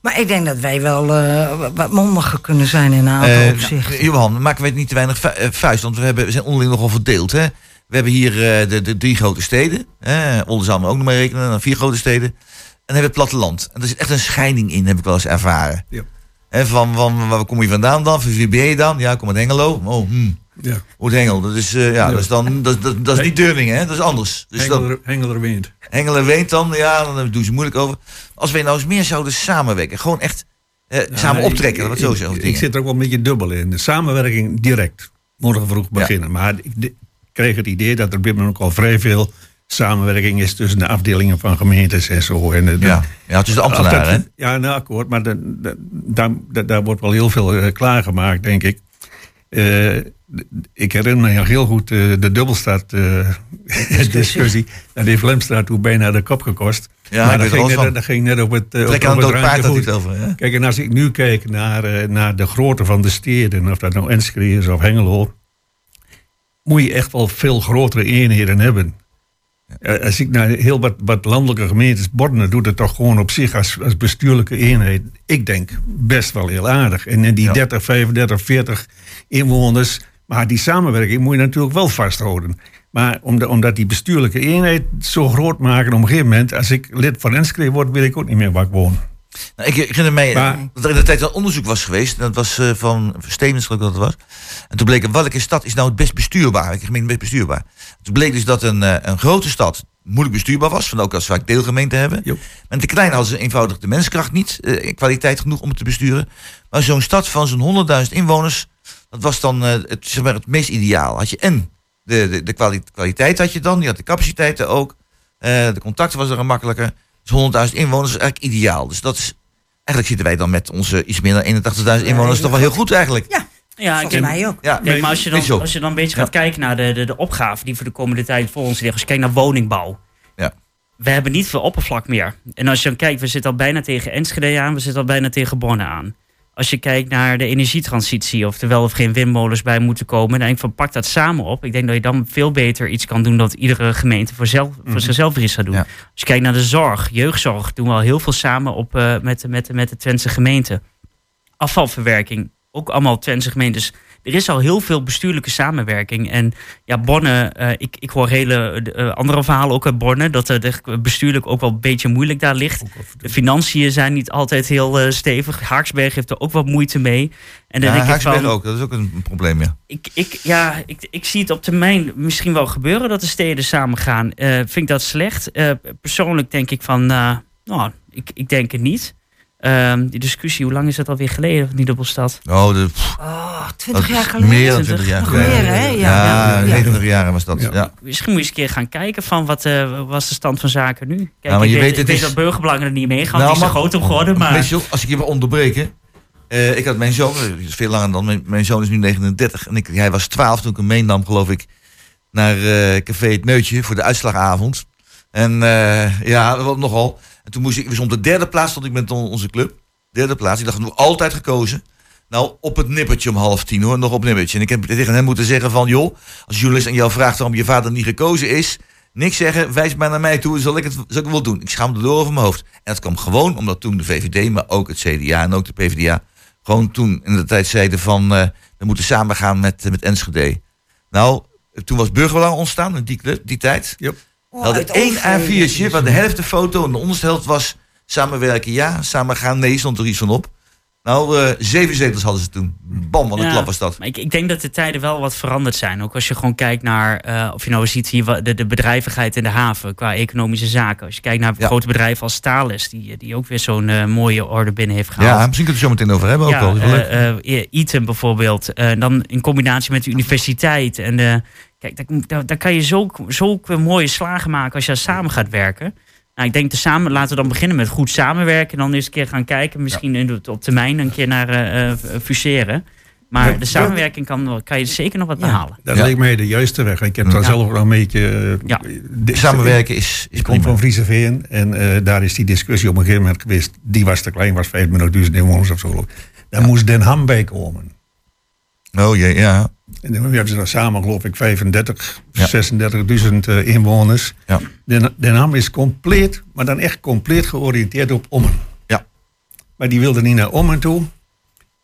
Maar ik denk dat wij wel uh, wat mondiger kunnen zijn in een aantal uh, opzichten. Johan, maken we het niet te weinig eh, vuist, want we, hebben, we zijn onderling nogal verdeeld. Hè? We hebben hier uh, de, de, drie grote steden. Hè? Oldenzaal ook nog maar rekenen, dan vier grote steden. En dan hebben we het platteland. En er zit echt een scheiding in, heb ik wel eens ervaren. Ja van, van waar kom je vandaan dan? Van wie ben je dan? Ja, ik kom uit Hengelo. Oh, hmm. Ja. Hengel? Dat is, uh, ja, Dat is dan, dat, dat, dat is niet Deurningen, hè? Dat is anders. Dus Hengeler, Hengeler weent. Hengeler weent dan, ja, dan doen ze moeilijk over. Als wij nou eens meer zouden samenwerken, gewoon echt uh, samen optrekken, wat zo zeggen. Ik, ik, zit er ook wel een beetje dubbel in. De samenwerking direct, morgen vroeg beginnen. Maar ik, ik kreeg het idee dat er binnen ook al vrij veel samenwerking is tussen de afdelingen van gemeentes en zo. En de, ja, ja, tussen de ambtenaren. Ja, een akkoord, maar de, daar, daar wordt wel heel veel uh, klaargemaakt, denk ik. Uh, ik herinner me heel goed uh, de dubbelstad-discussie. en die Vlemstraat toen bijna de kop gekost. Ja, maar dat ging, net, dat ging net op het, uh, Trek aan het paard over. Ja? Kijk, en als ik nu kijk naar, naar de grootte van de steden, of dat nou Enschede is of Hengelo, moet je echt wel veel grotere eenheden hebben. Als ik naar heel wat, wat landelijke gemeentes, Borden doet het toch gewoon op zich als, als bestuurlijke eenheid. Ik denk best wel heel aardig. En in die 30, 35, 40 inwoners, maar die samenwerking moet je natuurlijk wel vasthouden. Maar omdat die bestuurlijke eenheid zo groot maken op een gegeven moment, als ik lid van Enschede word, wil ik ook niet meer waar ik woon. Nou, ik herinner mij dat er in de tijd een onderzoek was geweest. Dat was uh, van Stevens, geloof ik dat het was. En toen bleek, welke stad is nou het best bestuurbaar? Welke gemeente best bestuurbaar? Toen bleek dus dat een, uh, een grote stad moeilijk bestuurbaar was. Van ook als ze vaak deelgemeenten hebben. Jo. En te klein hadden ze eenvoudig de menskracht niet. Uh, kwaliteit genoeg om het te besturen. Maar zo'n stad van zo'n 100.000 inwoners. Dat was dan het, zeg maar, het meest ideaal. Had je en de, de, de kwaliteit had je dan. Je had de capaciteiten ook. de contacten was er gemakkelijker. Dus 100.000 inwoners is eigenlijk ideaal. Dus dat is, eigenlijk zitten wij dan met onze iets meer dan 81.000 inwoners toch wel heel goed eigenlijk. Ja. Ja, Volgens mij ook. Ja, Kijk, maar als je dan, als je dan een beetje gaat kijken naar de, de, de opgave die voor de komende tijd voor ons ligt. Als je kijkt naar woningbouw. Ja. We hebben niet veel oppervlak meer. En als je dan kijkt, we zitten al bijna tegen Enschede aan. We zitten al bijna tegen Borne aan. Als je kijkt naar de energietransitie, of er wel of geen windmolens bij moeten komen, dan denk ik van pak dat samen op. Ik denk dat je dan veel beter iets kan doen dat iedere gemeente voor, zelf, voor zichzelf er iets gaat doen. Ja. Als je kijkt naar de zorg, jeugdzorg, doen we al heel veel samen op, eh, met, de- met, met de Twentse gemeente. Afvalverwerking, ook allemaal Twentse gemeentes. Er is al heel veel bestuurlijke samenwerking. En ja, Borne, eh, ik, ik hoor hele eh, andere verhalen ook uit Borne, dat het bestuurlijk ook wel een beetje moeilijk daar ligt. De financiën zijn niet altijd heel eh, stevig. Haaksberg heeft er ook wat moeite mee. En dan Ja, denk ik van, ook, dat is ook een, probleem, ja. ik, ik, ja, ik, ik zie het op termijn misschien wel gebeuren dat de steden samen gaan. Vind ik dat slecht? Persoonlijk denk ik van, nou, ik, ik denk het niet. Ehm, die discussie, hoe lang is dat alweer geleden die dubbelstad? Oh, de, pff, Oh, dat 20 is jaar geleden. Meer dan 20 jaar Nog geleden. meer, hè? Ja, Ja, ja, ja. 29 jaar was dat. Ja. Ja. Misschien moet je eens een keer gaan kijken van wat eh, was de stand van zaken nu. Kijk, maar ik je weet, weet, ik het weet is- dat burgerbelangen er niet mee gaan. Nou, die maar- groot op geworden, maar... Weet je, als ik je wil onderbreken. eh, ik had mijn zoon, eh, is veel langer dan, mijn, mijn zoon is nu 39. En ik, hij was 12 toen ik hem meenam, geloof ik, naar eh, Café Het Neutje voor de uitslagavond. En eh, ja, wat nogal. En toen moest ik, dus op de derde plaats stond ik met on- onze club. Derde plaats. Ik dacht, we altijd gekozen. Nou, op het nippertje om half tien hoor, nog op nippertje. En ik heb tegen hem moeten zeggen van, joh, als journalist aan jou vraagt waarom je vader niet gekozen is, niks zeggen, wijs maar naar mij toe, zal ik het, zal ik wel doen. Ik schaamde door over mijn hoofd. En dat kwam gewoon omdat toen de VVD, maar ook het CDA en ook de PvdA, gewoon toen in de tijd zeiden van, eh, we moeten samen gaan met, met Enschede. Nou, toen was Burgerbelang ontstaan in die, die tijd. Yep. Oh, We hadden uit één Overveen. A4'tje, waar de helft de foto en de onderste helft was samenwerken ja, samen gaan nee, stond er iets van op. Nou, eh, zeven zetels hadden ze toen. Bam, wat een Ja, klap was dat. Maar ik, ik denk dat de tijden wel wat veranderd zijn. Ook als je gewoon kijkt naar, eh, of je nou ziet hier de, de bedrijvigheid in de haven qua economische zaken. Als je kijkt naar Ja. grote bedrijven als Thales, die, die ook weer zo'n eh, mooie orde binnen heeft gehaald. Ja, misschien kunnen we het zo meteen over hebben ook Ja, wel. Eton bijvoorbeeld. Dan in combinatie met de universiteit. En kijk, daar, daar, daar kan je zulke, zulke mooie slagen maken als je samen gaat werken. Nou, ik denk te samen, laten we dan beginnen met goed samenwerken. En dan eens een keer gaan kijken, misschien in op termijn een keer naar eh, eh, fuseren. Maar Ja, de samenwerking kan, wel- kan je zeker nog wat behalen. Dat Ja. leek mij de juiste weg. Ik heb dan Ja. zelf ook nog een beetje... eh, Ja. de- Samenwerken is, is Ik kom van Frieseveen en eh, daar is die discussie op een gegeven moment geweest. Die was te klein, was 500.000 inwoners of zo. Daar moest Den Ham bij komen. Oh jee, ja. En dan hebben ze dan samen, geloof ik, 35, Ja. 36.000 eh, inwoners. Ja. Den, Den Ham is compleet, maar dan echt compleet georiënteerd op Ommen. Ja. Maar die wilde niet naar Ommen toe.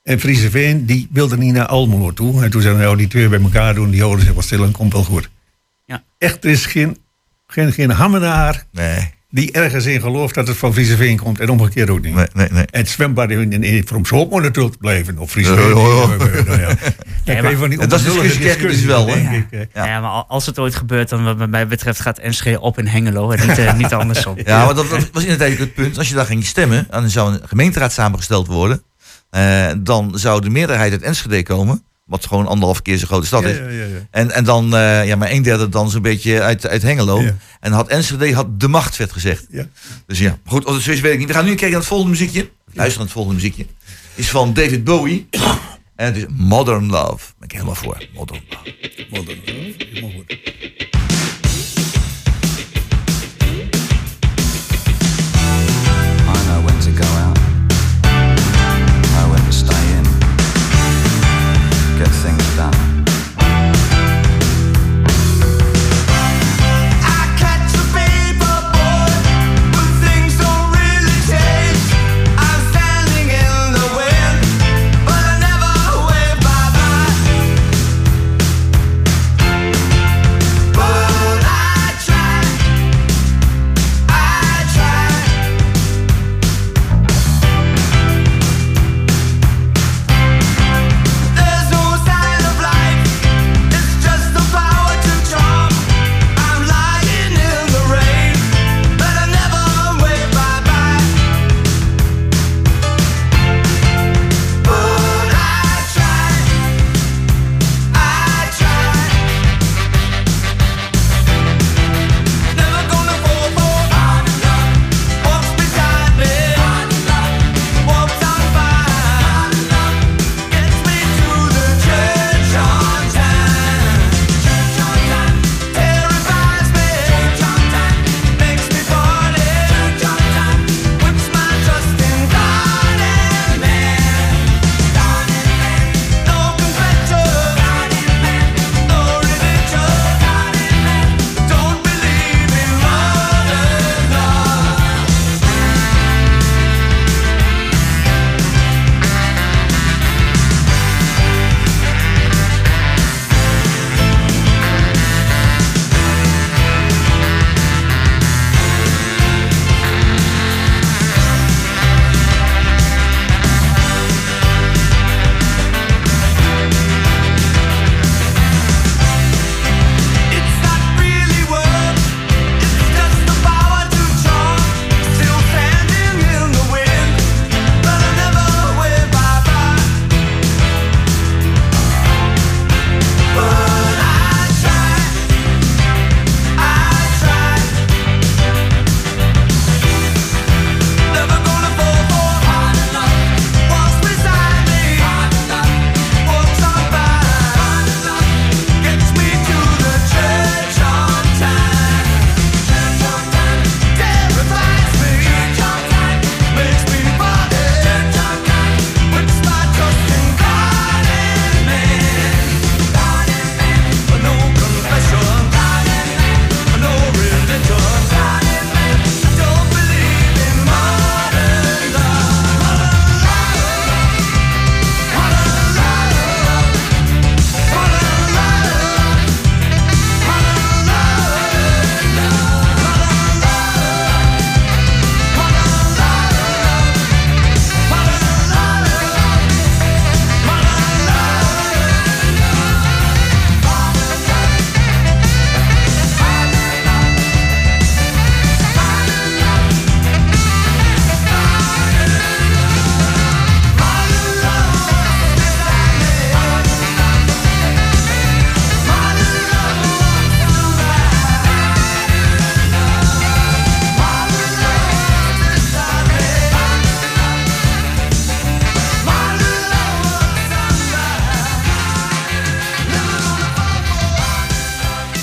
En Frieseveen, die wilde niet naar Almelo toe. En toen zeiden we, nou, die twee bij elkaar doen, die houden zich wel stil en komt wel goed. Ja. Echt, er is geen, geen, geen hammenaar Nee, die ergens in gelooft dat het van Frieseveen komt en omgekeerd ook niet. nee, nee. nee. En het zwembad in, in, in From Schoop moet natuurlijk blijven. Of Frieseveen. Ja, eh, eh, nou ja. Dat is discussie je dus wel, hè? denk ik, eh. Ja. Ja. maar al- als het ooit gebeurt, dan wat mij betreft gaat Enschede op in Hengelo. En niet, eh, niet andersom. Ja, maar dat was was inderdaad het punt. Als je daar ging stemmen, dan zou een gemeenteraad samengesteld worden. Eh, dan zou de meerderheid uit Enschede komen. Wat gewoon anderhalf keer zo'n grote stad is. ja, ja, ja. En, en dan, eh, ja, maar een derde dan zo'n beetje uit, uit Hengelo. En had Enschede had de macht vet gezegd. Ja. Dus ja, goed, als het zo is weet ik niet. We gaan nu kijken naar het volgende muziekje. Luister naar het volgende muziekje. Is van David Bowie. En het is Modern Love. Ben ik helemaal voor. Modern Love. Modern? Helemaal goed.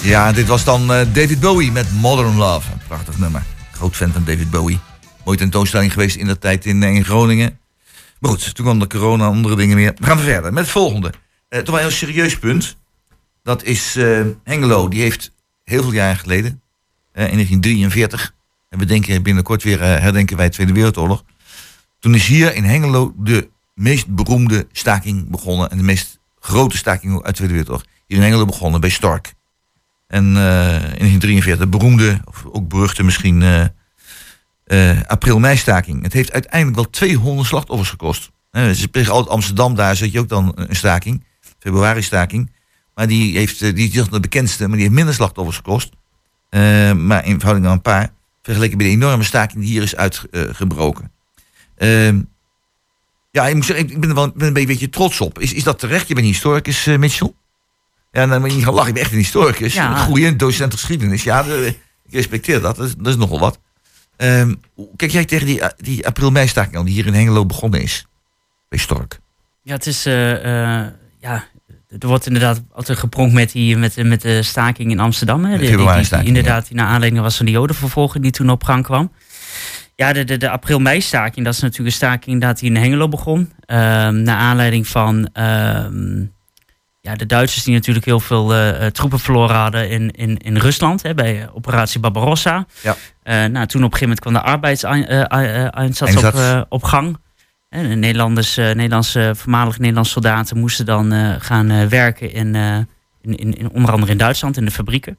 Ja, dit was dan eh, David Bowie met Modern Love. Een prachtig nummer. Groot fan van David Bowie. Mooie tentoonstelling geweest in de tijd in, eh, in Groningen. Maar goed, toen kwam de corona en andere dingen meer. We gaan verder met het volgende. Eh, toch wel een heel serieus punt. Dat is eh, Hengelo. Die heeft heel veel jaren geleden, in 1943... en we denken binnenkort weer herdenken wij de Tweede Wereldoorlog... toen is hier in Hengelo de meest beroemde staking begonnen... en de meest grote staking uit de Tweede Wereldoorlog. Hier in Hengelo begonnen, bij Stork. En eh, in 1943, beroemde, of ook beruchte misschien, eh eh, april-mei-staking. Het heeft uiteindelijk wel 200 slachtoffers gekost. Ze spreken altijd Amsterdam, daar zit je ook dan een staking. Februari-staking. Maar die, heeft, die is de bekendste, maar die heeft minder slachtoffers gekost. Maar in verhouding aan een paar. Vergeleken bij de enorme staking die hier is uitgebroken. Ehm, ja, ik, moet zeggen, ik ben er wel een beetje trots op. Is, is dat terecht? Je bent historicus, Mitchell? Ja, dan moet je niet gaan lachen. Ik ben echt een historicus. Ja. Een goede docent geschiedenis. Ja, ik respecteer dat. Dat is, dat is nogal wat. Ehm, kijk jij tegen die, die april-mei-staking aan die hier in Hengelo begonnen is? Bij Stork. Ja, het is. eh, eh, ja, er wordt inderdaad altijd gepronkt met, die, met, de- met de staking in Amsterdam. Hè, De Die- die, die, februari-staking, inderdaad, die naar aanleiding was van de Jodenvervolging die toen op gang kwam. Ja, de, de, de april-mei-staking, dat is natuurlijk een staking inderdaad die in Hengelo begon. Ehm naar aanleiding van ehm, ja, de Duitsers die natuurlijk heel veel eh, eh, troepen verloren hadden in, in, in Rusland. Hè, bij eh, operatie Barbarossa. Ja. Eh, nou, toen op een gegeven moment kwam de arbeidseinsatz op, Einsatz. eh, op gang. En de Nederlanders, Nederlandse, voormalige Nederlandse soldaten moesten dan gaan werken in, in, in, onder andere in Duitsland, in de fabrieken.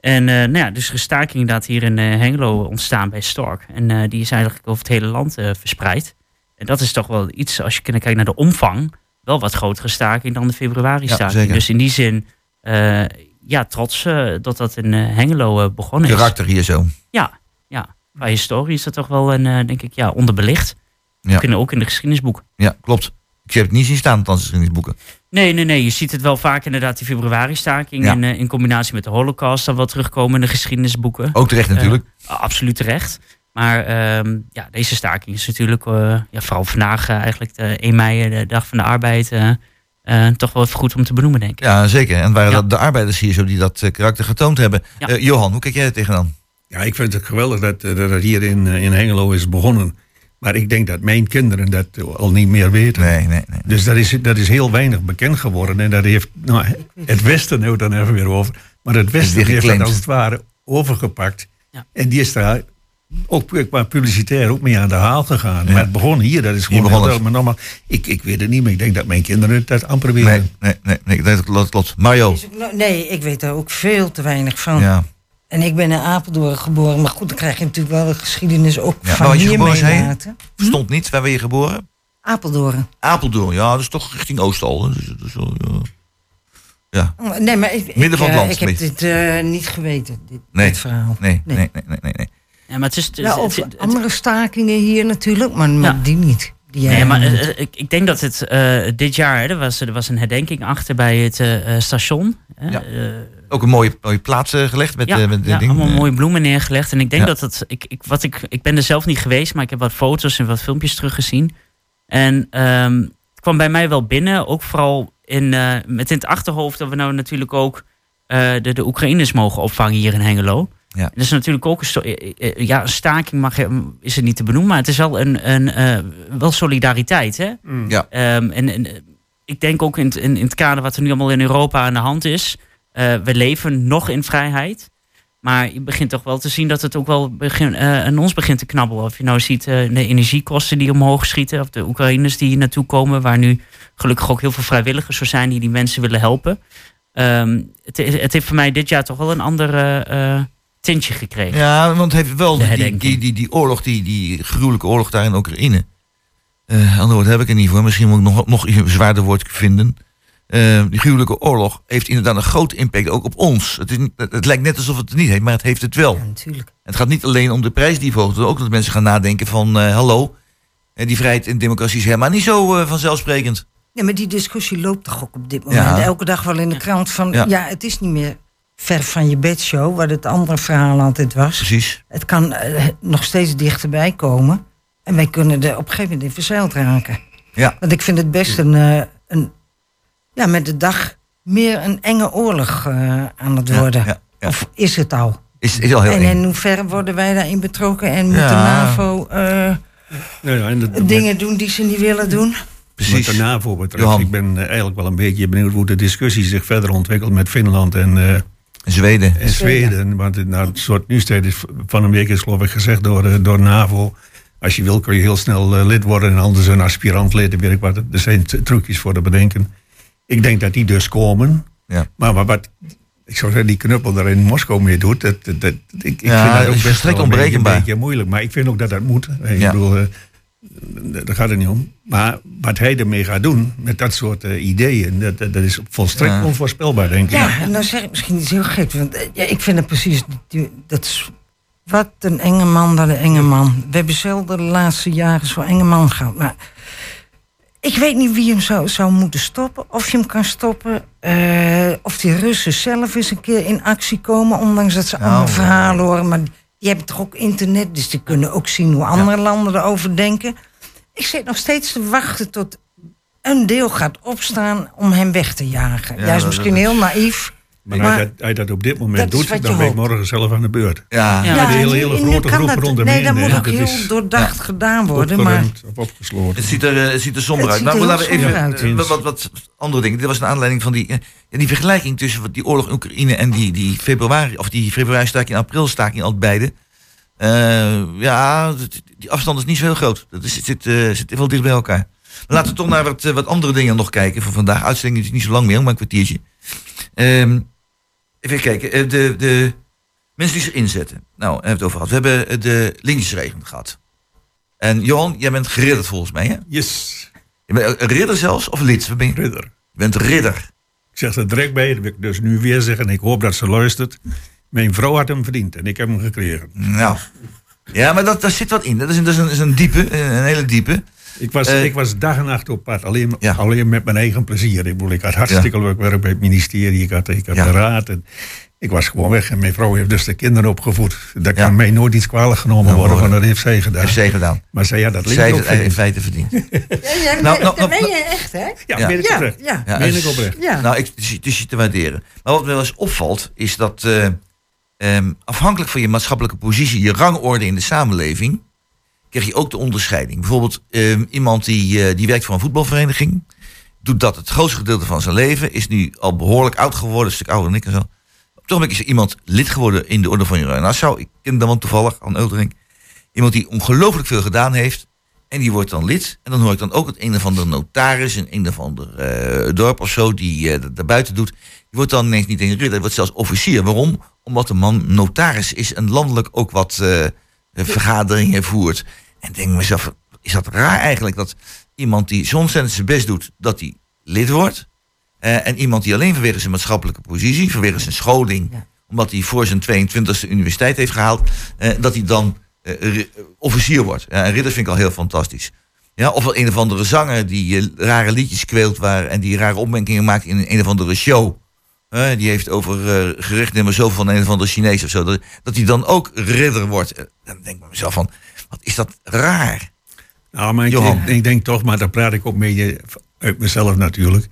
En nou ja, dus er is staking inderdaad hier in Hengelo ontstaan bij Stork. En die is eigenlijk over het hele land verspreid. En dat is toch wel iets, als je kijkt naar de omvang, wel wat grotere staking dan de februari-staking. dus in die zin, eh, ja, trots eh, dat dat in eh, Hengelo begonnen is. Karakter hier zo. Ja, ja. Qua historie is dat toch wel een, denk ik, ja, onderbelicht. Ja. In, ook in de geschiedenisboeken. Ja, klopt. Ik heb het niet zien staan, althans in die boeken. Nee, nee, nee. Je ziet het wel vaak inderdaad, die februari-staking. Ja. In, in combinatie met de holocaust dan wel terugkomen in de geschiedenisboeken. Ook terecht natuurlijk. Absoluut terecht. Maar ehm, ja, deze staking is natuurlijk, eh, ja, vooral vandaag eh, eigenlijk de 1 mei, eh, de dag van de arbeid, toch wel even goed om te benoemen, denk ik. Ja, zeker. En waren Ja. dat de arbeiders hier zo die dat karakter getoond hebben. Ja. Johan, hoe kijk jij er tegenaan? Ja, ik vind het geweldig dat, dat het hier in, in Hengelo is begonnen. Maar ik denk dat mijn kinderen dat al niet meer weten. Nee, nee, nee. Dus dat is, dat is heel weinig bekend geworden. En dat heeft nou, het Westen nou dan even weer over. Maar het Westen heeft dat als het ware overgepakt. Ja. En die is daar ook qua publicitair ook mee aan de haal gegaan. Ja. Maar het begon hier, dat is gewoon heel het. maar nogmaals, ik, ik weet het niet, maar ik denk dat mijn kinderen dat amper weten. Nee, nee, nee, nee, dat klopt. klopt. Mario. Nee, ik weet daar ook veel te weinig van. Ja. En ik ben in Apeldoorn geboren. Maar goed, dan krijg je natuurlijk wel de geschiedenis ook Ja, van je hier meelaten. Verstond niet, waar ben je geboren? Apeldoorn. Apeldoorn, ja, dat is toch richting Oostal. hè? Dus, wel, ja. ja. Nee, maar ik, Midden ik, van het eh, land, ik heb beetje. dit eh, niet geweten, dit, Nee. dit verhaal. Nee, Nee. nee, nee, nee, nee. Ja, maar het is, Ja, of het- het- andere stakingen hier natuurlijk, maar, maar Ja. die niet. Die jij Nee, maar eh, eh, ik, ik denk dat het eh, dit jaar, hè, er, was, er was een herdenking achter bij het station. hè, Ja. Ook een mooie, mooie plaats gelegd met, ja, met de ja, ding. allemaal mooie bloemen neergelegd. En ik denk Ja. dat het. Ik, ik, wat ik, ik ben er zelf niet geweest, maar ik heb wat foto's en wat filmpjes teruggezien. En ehm, het kwam bij mij wel binnen, ook vooral in, eh, met in het achterhoofd dat we nou natuurlijk ook eh, de, de Oekraïners mogen opvangen hier in Hengelo. Ja. Is natuurlijk ook een, sto- eh, eh, ja, een staking, mag is het niet te benoemen, maar het is wel, een, een, eh, wel solidariteit. Hè? Ja. Ehm, en, en eh, ik denk ook in, het- in, in het kader wat er nu allemaal in Europa aan de hand is. eh, we leven nog in vrijheid. Maar je begint toch wel te zien dat het ook wel begin, eh, aan ons begint te knabbelen. Of je nou ziet eh, de energiekosten die omhoog schieten. Of de Oekraïners die hier naartoe komen. Waar nu gelukkig ook heel veel vrijwilligers voor zijn die die mensen willen helpen. Ehm, het, het heeft voor mij dit jaar toch wel een ander eh, eh, tintje gekregen. Ja, want het heeft wel die, die, die, die oorlog, die, die gruwelijke oorlog daar in Oekraïne. Eh ander woord heb ik er niet voor. Misschien moet ik nog, nog een zwaarder woord vinden. Eh, die gruwelijke oorlog heeft inderdaad een grote impact ook op ons. Het, is, niet- het, lijkt net alsof het het niet heeft, maar het heeft het wel. Ja, natuurlijk. Het gaat niet alleen om de prijs die verhoogt. Ook dat mensen gaan nadenken van, eh, hallo, die vrijheid en democratie is helemaal niet zo eh, vanzelfsprekend. Ja, maar die discussie loopt toch ook op dit moment. Ja. Elke dag wel in de krant van... Ja. Ja. het is niet meer ver van je bedshow... wat het andere verhaal altijd was. Precies. Het kan eh, nog steeds dichterbij komen. En wij kunnen er op een gegeven moment in verzeild raken. Ja. Want ik vind het best een... eh, een ja, met de dag meer een enge oorlog eh, aan het worden? ja, ja. Of is het al? Is, is al heel en eng. in hoeverre worden wij daarin betrokken en moet Ja. de NAVO eh, Ja, ja, en dat- dingen doen die ze niet willen doen? Wat de NAVO betreft, Johan. ik ben eigenlijk wel een beetje benieuwd hoe de discussie zich verder ontwikkelt met Finland en, eh, Zweden. en Zweden. Want het, nou, het soort nieuwstijd is van een week is geloof ik gezegd door, eh, door NAVO. Als je wil kun je heel snel eh, lid worden en anders een aspirant lid. weet ik wat. Er zijn trucjes voor te bedenken. Ik denk dat die dus komen. Ja. Maar, maar wat, ik zou zeggen, die knuppel daar in Moskou mee doet, dat, dat, ik, ik Ja, vind dat ook is best wel een beetje, moeilijk. Maar ik vind ook dat dat moet. Ik Ja. bedoel, eh, daar gaat het niet om. Maar wat hij ermee gaat doen, met dat soort eh, ideeën, dat, dat, dat is volstrekt Ja. onvoorspelbaar, denk ik. Ja, en dan zeg ik misschien iets heel gek. Want eh, ja, ik vind het precies. Dat is, wat een enge man, wat een enge man. We hebben zelden de laatste jaren zo'n enge man gehad. Maar ik weet niet wie hem zou, zou moeten stoppen. Of je hem kan stoppen. eh, of die Russen zelf eens een keer in actie komen. Ondanks dat ze Nou, allemaal verhalen horen. Maar die hebben toch ook internet. Dus die kunnen ook zien hoe andere landen erover denken. Ik zit nog steeds te wachten tot een deel gaat opstaan om hem weg te jagen. Ja, Juist misschien heel naïef. Maar, Maar als hij dat, hij dat op dit moment doet, dan ben ik morgen zelf aan de beurt. Ja. Ja, Ja, de hele, hele grote kan groep dat- rondom Nee, dat moet ook heel is doordacht gedaan worden. Maar opgesloten. Het ziet er, eh, het ziet er somber Het uit. Maar laten we even wat, wat, wat andere dingen. Dit was een aanleiding van die, eh, die vergelijking tussen wat die oorlog in Oekraïne en die, die februari, of die februari staking en april staking al beide. Eh, ja, die afstand is niet zo heel groot. Dat is, het zit, zit wel dicht bij elkaar. Maar laten we toch naar wat, wat andere dingen nog kijken voor vandaag. Uitzending is niet zo lang meer, maar een kwartiertje. Ehm, even kijken. eh, de, de mensen die zich inzetten. Nou, we hebben het over gehad. We hebben eh, de lintjesregeling gehad. En Johan, jij bent geridderd volgens mij, hè? Yes, Je bent een ridder zelfs, of lid? Wat ben je? ridder. Je bent ridder. Ik zeg er direct bij, dat wil ik dus nu weer zeggen. En ik hoop dat ze luistert. Mijn vrouw had hem verdiend en ik heb hem gekregen. Nou. Ja, maar dat, daar zit wat in. Dat is een, dat is een, dat is een diepe, een hele diepe. Ik was, Eh, ik was dag en nacht op pad, alleen, Ja. alleen met mijn eigen plezier. Ik bedoel, ik had hartstikke leuk werk bij het ministerie, ik had, ik had Ja. de raad. En ik was gewoon weg en mijn vrouw heeft dus de kinderen opgevoed. Dat Ja. kan mij nooit iets kwalijk genomen Nou, worden, hoor. want dat heeft zij gedaan. Heeft zij gedaan. Maar zij had dat Zij in feite verdiend. Ja, ja, Nou, nou, nou, dat nou, meen je echt, hè? Ja, Ja. meen ik Ja, oprecht. ja. Ja, Meen dus- ik oprecht. Ja. Nou, ik, het is- het is je te waarderen. Maar wat me wel eens opvalt, is dat eh, ehm, afhankelijk van je maatschappelijke positie, je rangorde in de samenleving, krijg je ook de onderscheiding. Bijvoorbeeld ehm, iemand die, eh, die werkt voor een voetbalvereniging, doet dat het grootste gedeelte van zijn leven, is nu al behoorlijk oud geworden, een stuk ouder dan ik en zo. Op het is er iemand lid geworden in de Orde van Oranje Nassau. Ik ken hem dan toevallig, aan Eulderink. Iemand die ongelooflijk veel gedaan heeft. En die wordt dan lid. En dan hoor ik dan ook het een of andere notaris in een of ander eh, dorp of zo, die eh dat daarbuiten doet. Die wordt dan ineens niet een ridder, wordt zelfs officier. Waarom? Omdat de man notaris is en landelijk ook wat vergaderingen voert. En ik denk mezelf, is dat raar eigenlijk dat iemand die ontzettend zijn best doet, dat hij lid wordt. Eh, en iemand die alleen vanwege zijn maatschappelijke positie, vanwege zijn scholing, Ja. omdat hij voor zijn 22e universiteit heeft gehaald, eh, dat hij dan eh, officier wordt. Ja, en ridder vind ik al heel fantastisch. Ja, of wel een of andere zanger die rare liedjes kweelt waar, en die rare opmerkingen maakt in een, een of andere show. Eh, die heeft over uh, gerecht nummer zo van een of andere Chinees of zo. Dat, dat hij dan ook ridder wordt. Eh, dan denk ik mezelf van, wat is dat raar. Nou, maar ik, Johan. ik, ik denk toch, maar daar praat ik ook mee uit mezelf natuurlijk.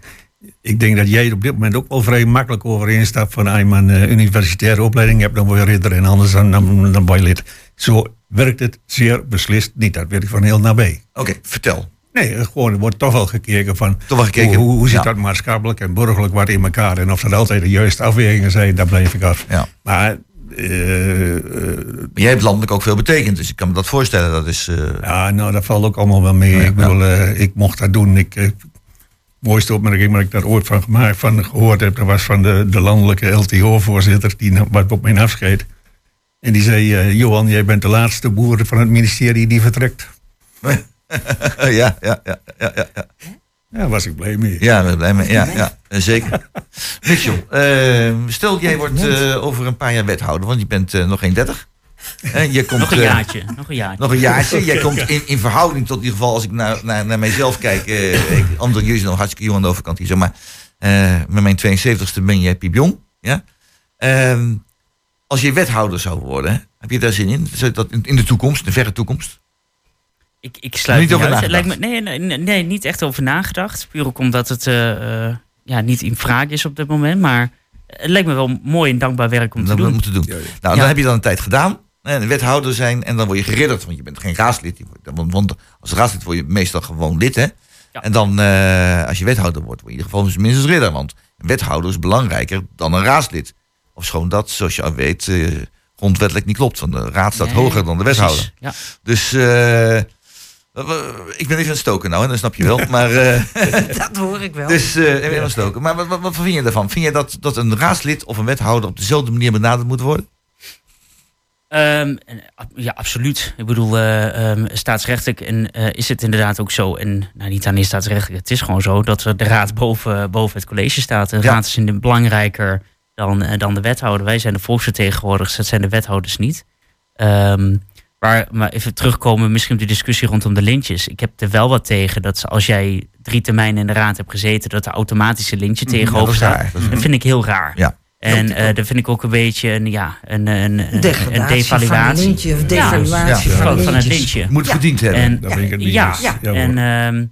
Ik denk dat jij op dit moment ook wel vrij makkelijk overeen stapt van als je maar een eh, universitaire opleiding hebt, dan word je ridder en anders dan, dan, dan word je lid. Zo werkt het zeer beslist niet. Dat weet ik van heel nabij. Oké, vertel. Nee, gewoon, er wordt toch wel gekeken van Toch wel gekeken, hoe, hoe, zit ja. dat maatschappelijk en burgerlijk wat in elkaar. En of dat altijd de juiste afwegingen zijn, daar blijf ik af. Ja. Maar eh, jij hebt landelijk ook veel betekend, dus ik kan me dat voorstellen. Dat is, eh, Ja, nou, dat valt ook allemaal wel mee. Ik bedoel, eh, ik mocht dat doen. Ik, eh, mooiste opmerking waar ik daar ooit van, gemaakt, van gehoord heb, dat was van de, de landelijke LTO-voorzitter, die wat op mijn afscheid. En die zei, Johan, jij bent de laatste boer van het ministerie die vertrekt. ja, ja, ja, ja, ja, ja. Was ik blij mee. Ja, zijn blij mee. Ja, ja, zeker. Mitchell, eh, stel jij wordt eh, over een paar jaar wethouder, want je bent eh, nog geen 30. Eh, je komt, Nog een eh, jaartje. Nog een jaartje. nog een jaartje. Jij komt in, in verhouding tot in ieder geval, als ik naar, naar, naar mijzelf kijk. ik, andere jullie zijn nog hartstikke jong aan de overkant hier, zeg maar. eh, met mijn 72ste ben jij piepjong. Ja? Ehm, als je wethouder zou worden, heb je daar zin in? Zou je dat in, in de toekomst, de verre toekomst? Ik, ik sluit Niet niet over nagedacht? Lijkt me, nee, nee, nee, niet echt over nagedacht. Puur ook omdat het... eh, eh, ja, niet in vraag is op dit moment. Maar het lijkt me wel mooi en dankbaar werk om te dat doen. moeten doen. Nou, dan heb je dan een tijd gedaan. En wethouder zijn en dan word je geridderd. Want je bent geen raadslid. Want, als raadslid word je meestal gewoon lid, hè? En dan, eh, als je wethouder wordt, word je in ieder geval minstens ridder. Want een wethouder is belangrijker dan een raadslid. Of schoon dat, zoals je al weet, eh, grondwettelijk niet klopt. Want de raad staat Nee, hoger dan de wethouder. ja. Dus eh, ik ben even aan het stoken nou, en dat snap je wel. Maar, eh, Dat hoor ik wel. Dus eh, even aan het stoken. Maar wat, wat, wat vind je daarvan? Vind je dat, dat een raadslid of een wethouder op dezelfde manier benaderd moet worden? Ehm, ja, absoluut. Ik bedoel, eh, ehm, staatsrechtelijk en, eh, is het inderdaad ook zo. En nou, niet alleen staatsrechtelijk, het is gewoon zo dat de raad boven, boven het college staat. De Ja. raad is in- belangrijker dan, eh, dan de wethouder. Wij zijn de volksvertegenwoordigers, dat zijn de wethouders niet. Ehm, waar, maar even terugkomen misschien op de discussie rondom de lintjes. Ik heb er wel wat tegen dat ze- als jij drie termijnen in de raad hebt gezeten, dat er automatisch een lintje ja, tegenover dat staat. Dat Dat vind ik heel raar. Ja. En eh dat vind ik ook een beetje een, ja, een, een, een, een Degradatie van devaluatie. een lintje of Ja, devaluatie ja, van van, van het lintje. Moet verdiend hebben. En, ben ik het mee ja, en, ehm,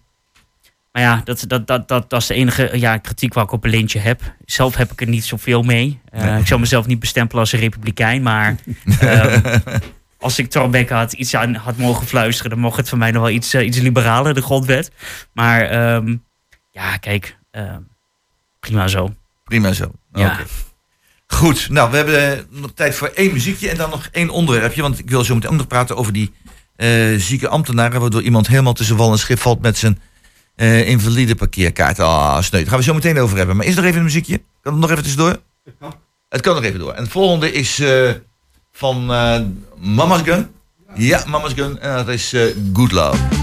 maar ja, dat, dat, dat, dat, dat is de enige ja, kritiek waar ik op een lintje heb. Zelf heb ik er niet zoveel mee. Eh, Nee. Ik zou mezelf niet bestempelen als een republikein, maar ehm, als ik Thorbecke had iets aan had mogen fluisteren, dan mocht het voor mij nog wel iets, eh, iets liberaler, de grondwet. Maar ehm, ja, kijk, ehm, prima zo. Prima zo. Ja. Oké. Goed, nou, we hebben eh, nog tijd voor één muziekje en dan nog één onderwerpje. Want ik wil zo meteen ook nog praten over die eh, zieke ambtenaren... waardoor iemand helemaal tussen wal en schip valt met zijn eh, invalide parkeerkaart. Ah, sneu. Daar gaan we zo meteen over hebben. Maar is er nog even een muziekje? Kan het nog even tussendoor? Het kan. Het kan nog even door. En het volgende is eh, van eh, Mama's Gun. Ja, Mama's Gun. En dat is eh, Good Love.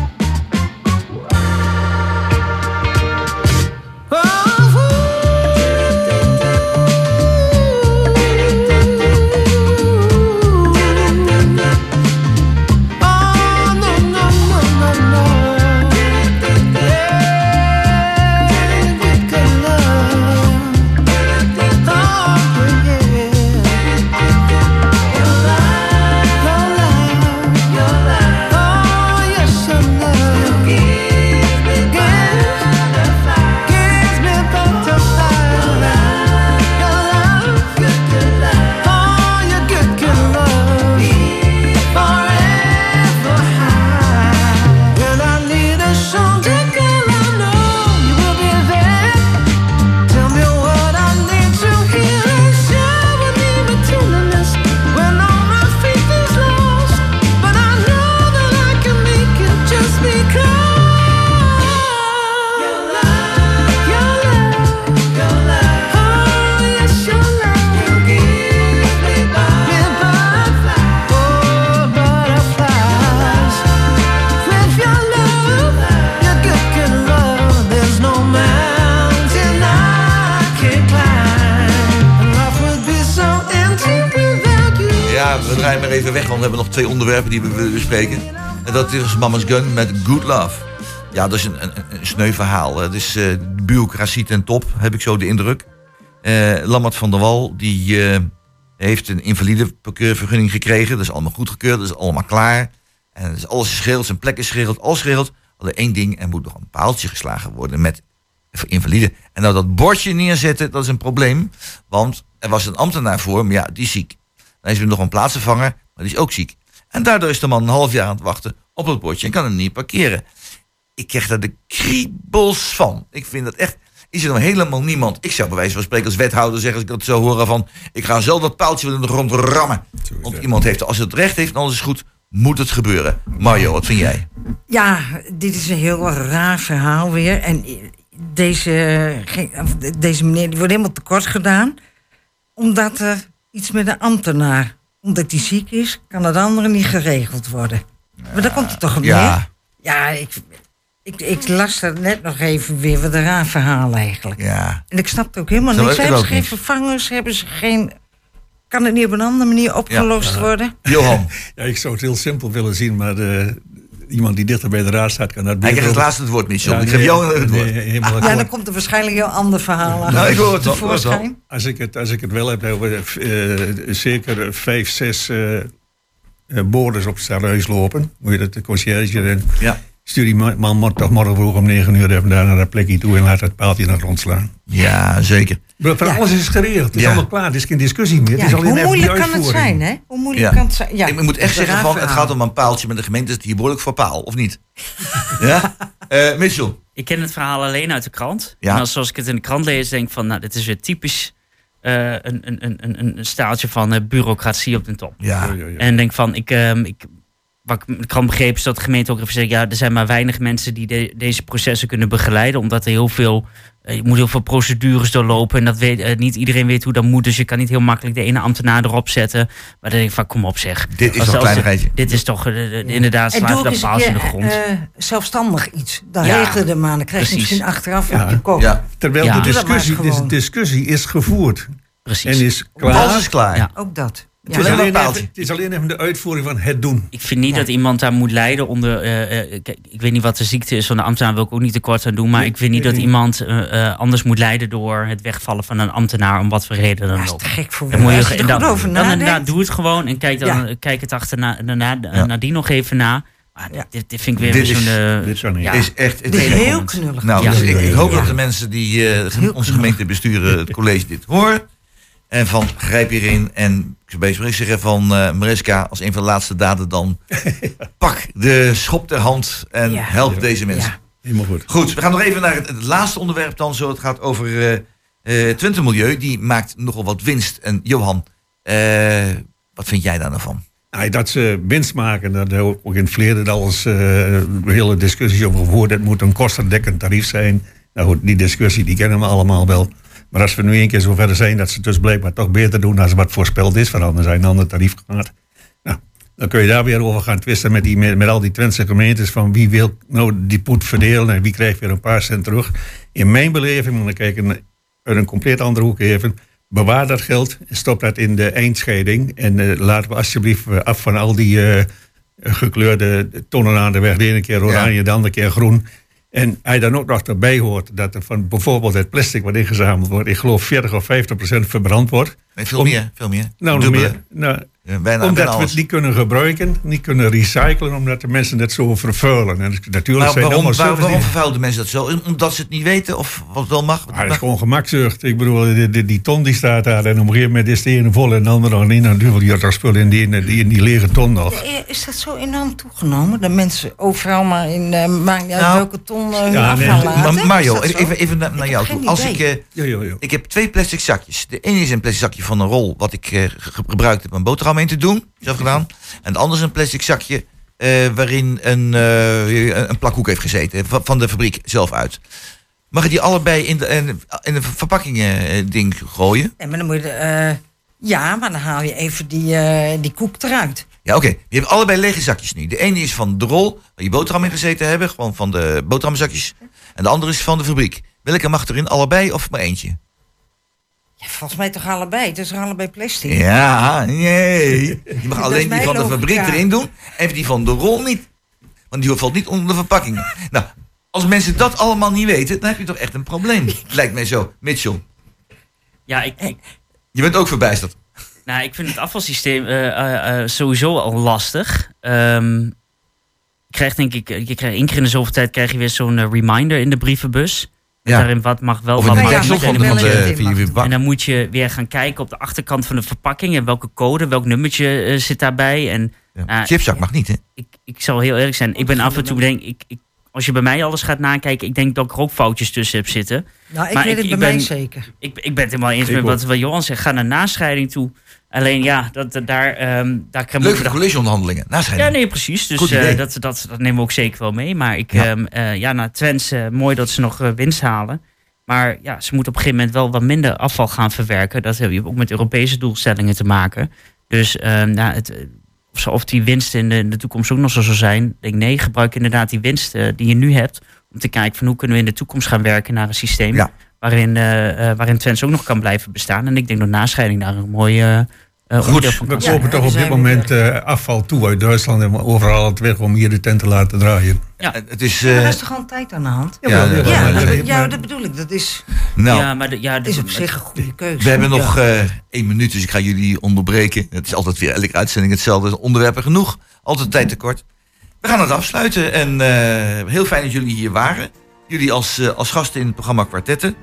Want we hebben nog twee onderwerpen die we bespreken. En dat is Mama's Gun met Good Love. Ja, dat is een, een, een sneu verhaal. Het is eh, bureaucratie ten top, heb ik zo de indruk. Eh Lammert van der Wal, die eh, heeft een invalide parkeervergunning gekregen. Dat is allemaal goedgekeurd, dat is allemaal klaar. En het is alles geregeld, zijn plek is geregeld, alles geregeld. Alleen één ding, er moet nog een paaltje geslagen worden met invalide. En nou dat bordje neerzetten, dat is een probleem. Want er was een ambtenaar voor, maar ja, die ziek. Dan is er nog een plaatsvervanger, maar die is ook ziek. En daardoor is de man een half jaar aan het wachten op dat bordje en kan hem niet parkeren. Ik krijg daar de kriebels van. Ik vind dat echt. Is er nog helemaal niemand? Ik zou bij wijze van spreken als wethouder zeggen, als ik dat zo horen van. Ik ga zelf dat paaltje in de grond rammen. Want iemand heeft, als het recht heeft en alles is goed, moet het gebeuren. Mario, wat vind jij? Ja, dit is een heel raar verhaal weer. En deze, deze meneer die wordt helemaal tekort gedaan. Omdat er iets met een ambtenaar. Omdat hij ziek is, kan het andere niet geregeld worden. maar daar komt het toch op neer? Ja. Ja, ik, ik, ik las er net nog even weer. Wat een raar verhaal eigenlijk. Ja. En ik snap het ook helemaal Zo, niks. ik Hebben ze geen niet. vervangers? Hebben ze geen... Kan het niet op een andere manier opgelost Ja. worden? Johan. Ja, ik zou het heel simpel willen zien, maar eh, iemand die dichter bij de raad staat kan dat Hij krijgt het beter- laatste het woord, Michel. Ja, ik geef nee, jou het woord. nee, Ja, dan komt er waarschijnlijk een heel ander verhaal aan. Nou, ik hoor het wel. Als ik het, als ik het wel heb, hebben we eh, zeker vijf, zes eh eh, borders op het stadhuis lopen. Hoe je dat, de conciërge en Ja. Stuur die man, toch morgen vroeg om 9 uur even daar naar dat plekje toe en laat het paaltje naar grond slaan. Ja, zeker. Maar Voor alles is geregeld. Het is Ja. allemaal klaar. Het is geen discussie meer. Ja, het is alleen hoe moeilijk die kan het zijn, hè? Hoe moeilijk Ja. kan het zijn? Ja, ik moet echt dat zeggen, van, het gaat om een paaltje, maar de gemeente is hier behoorlijk voor paal, of niet? ja? Eh, Mitchell. Ik ken het verhaal alleen uit de krant. Ja. En als, zoals ik het in de krant lees, denk ik van, nou, dit is weer typisch eh, een, een, een, een, een staaltje van eh, bureaucratie op de top. Ja. Ja, ja, ja. En denk van, ik, ehm, ik, wat ik in de krant begreep is dat de gemeente ook even zegt, ja, er zijn maar weinig mensen die de- deze processen kunnen begeleiden, omdat er heel veel, eh, je moet heel veel procedures doorlopen en dat weet, eh, niet iedereen weet hoe dat moet, dus je kan niet heel makkelijk de ene ambtenaar erop zetten. Maar dan denk ik van, kom op zeg. Dit is Als- toch een kleinigheidje? Dit is toch eh, inderdaad, En slaat dat paals in de grond. eh, zelfstandig iets. Dan Ja, regel je maar. Dan krijg je misschien achteraf Ja. op je kop. Ja, Terwijl Ja. de, discussie, de discussie is gevoerd. Precies. En is klaar. alles is klaar. Ja. Ook dat. Het Ja. is, Alleen even, het is alleen even de uitvoering van het doen. Ik vind niet Ja. dat iemand daar moet lijden onder. eh, eh, kijk, ik weet niet wat de ziekte is van de ambtenaar, wil ik ook niet tekort aan doen. Maar Nee, ik vind niet nee, dat nee. iemand eh, eh, anders moet lijden door het wegvallen van een ambtenaar, om wat voor reden dan Ja, is ook. te gek voor Dan moet je er dan, dan inderdaad, nadenkt. doe het gewoon en kijk, dan, Ja. kijk het achterna, daarna, Ja. nadien nog even na. Maar Ja. dit, dit vind ik weer Dit zo'n. is- eh, dit zou niet. ja, Is echt, het Dit is is heel knullig. Nou, Ja. dus ik, ik hoop Ja. dat de mensen die eh, onze knullig. gemeente besturen, het college, dit horen. En van, grijp hierin. En ik zou bezig zeggen van eh Mariska, als een van de laatste daden dan... pak de schop ter hand en Ja. help Ja. deze mensen. Ja. Helemaal goed. Goed, we gaan nog even naar het, het laatste onderwerp dan. Zo, het gaat over eh eh Twente Milieu. Die maakt nogal wat winst. En Johan, eh, wat vind jij daar nou van? Nou, dat ze winst maken, dat er ook ook in het verleden al eens eh, hele discussies over gevoerd. Het moet een kostendekkend tarief zijn. Nou goed, die discussie die kennen we allemaal wel. Maar als we nu een keer zover zijn dat ze het dus blijkbaar toch beter doen dan wat voorspeld is, van anders zijn een ander tarief gaat. Nou, dan kun je daar weer over gaan twisten met, die, met, met al die Twentse gemeentes van wie wil nou die poet verdelen en wie krijgt weer een paar cent terug. In mijn beleving, moet ik kijken uit een compleet andere hoek even, bewaar dat geld en stop dat in de eindscheiding. En eh, laten we alsjeblieft eh, af van al die eh, gekleurde tonnen aan de weg. De ene keer oranje, de andere keer groen. En hij dan ook nog erbij hoort dat er van bijvoorbeeld het plastic wat ingezameld wordt, ik geloof 40 of 50 procent verbrand wordt. Nee, veel Om- meer, veel meer. Nou, nog Dubbele. meer. Nou, bijna, omdat bijna we het niet kunnen gebruiken, niet kunnen recyclen, omdat de mensen het zo vervuilen. En natuurlijk Maar zijn waarom, service waarom die- vervuilden mensen dat zo? Omdat ze het niet weten of wat wel mag? Maar dat is gewoon gemakzucht. Ik bedoel, die, die, die ton die staat daar en op een gegeven moment is de ene vol en de andere nog niet. Dan duvel je dat spul in die, in die, in die lege ton nog. Is dat zo enorm toegenomen? Dat mensen overal maar in, eh maakt niet uit Nou, welke ton hun ja, nee, afval laten? Maar Mario, dat zo? even, even naar, Ik jou toe. Als ik, eh, Jo, jo, jo. ik heb twee plastic zakjes. De ene is een plastic zakje van een rol, wat ik ge- gebruikt heb om een boterham in te doen. Zelf gedaan. En de andere is een plastic zakje eh, waarin een, eh, een plakhoek heeft gezeten. Van, van de fabriek zelf uit. Mag je die allebei in de, in, de verpakkingen ding gooien? Ja, maar dan moet je, ja, maar dan haal je even die, die koek eruit. Ja, oké. Je hebt allebei lege zakjes nu. De ene is van de rol, waar je boterham in gezeten hebben. Gewoon van de boterhamzakjes. En de andere is van de fabriek. Welke mag erin? Allebei of maar eentje? Ja, volgens mij toch allebei. Het is toch allebei plastic? Ja, nee. Je mag alleen die van de logica. fabriek erin doen. En die van de rol niet. Want die valt niet onder de verpakkingen. Nou, als mensen dat allemaal niet weten, dan heb je toch echt een probleem. Lijkt mij zo. Mitchell, Ja, ik, ik, je bent ook verbijsterd. nou, ik vind het afvalsysteem eh, eh, eh, sowieso al lastig. Ehm, je krijgt denk ik, je krijgt één keer in de zoveel tijd krijg je weer zo'n reminder in de brievenbus. Ja. Daarin wat mag wel, Of wat mag niet. van En dan van moet je- de, van je bak. En dan moet je weer gaan kijken op de achterkant van de verpakking en welke code, welk nummertje eh, zit daarbij. En Ja. Chipzak mag niet, hè? ik, ik zal heel eerlijk zijn, ik ben af en toe denk ik, ik, als je bij mij alles gaat nakijken, ik denk dat ik er ook foutjes tussen heb zitten. Nou, ik Maar weet ik- het ik bij mij zeker. Ik, ik ben het helemaal eens Ik met wat, wat Johan zegt. Ga naar nascheiding toe. Alleen ja, dat, dat- daar, ehm daar krijg Leuk voor de collegeonderhandelingen. Ja, Nascheiding. nee, precies. Dus eh, dat, dat, dat nemen we ook zeker wel mee. Maar ik, Ja. ja, ja nou, Twents, eh, mooi dat ze nog winst halen. Maar ja, ze moeten op een gegeven moment wel wat minder afval gaan verwerken. Dat heb je ook met Europese doelstellingen te maken. Dus ehm, nou, het, of, die winst in de, in de toekomst ook nog zo zal zijn. Ik denk nee, gebruik inderdaad die winst eh, die je nu hebt. Om te kijken van hoe kunnen we in de toekomst gaan werken naar een systeem. Ja. Waarin, eh, eh, waarin Twents ook nog kan blijven bestaan. En ik denk dat nascheiding daar een mooi eh, eh, Goed, We Ja, kopen toch op dit moment eh, afval toe uit Duitsland en overal het weg om hier de tent te laten draaien. Ja. Het is... Maar eh, er is toch al een tijd aan de hand? Ja, ja, Ja, dat, ja, dat bedoel ik. Dat is, nou, ja, maar de, ja, het is op zich een goede keuze. We hebben Ja. nog eh, één minuut, dus ik ga jullie onderbreken. Het is altijd weer elke uitzending hetzelfde. Onderwerpen genoeg. Altijd tijd tekort. We gaan het afsluiten en eh, heel fijn dat jullie hier waren. Jullie als, als gasten in het programma Kwartetten.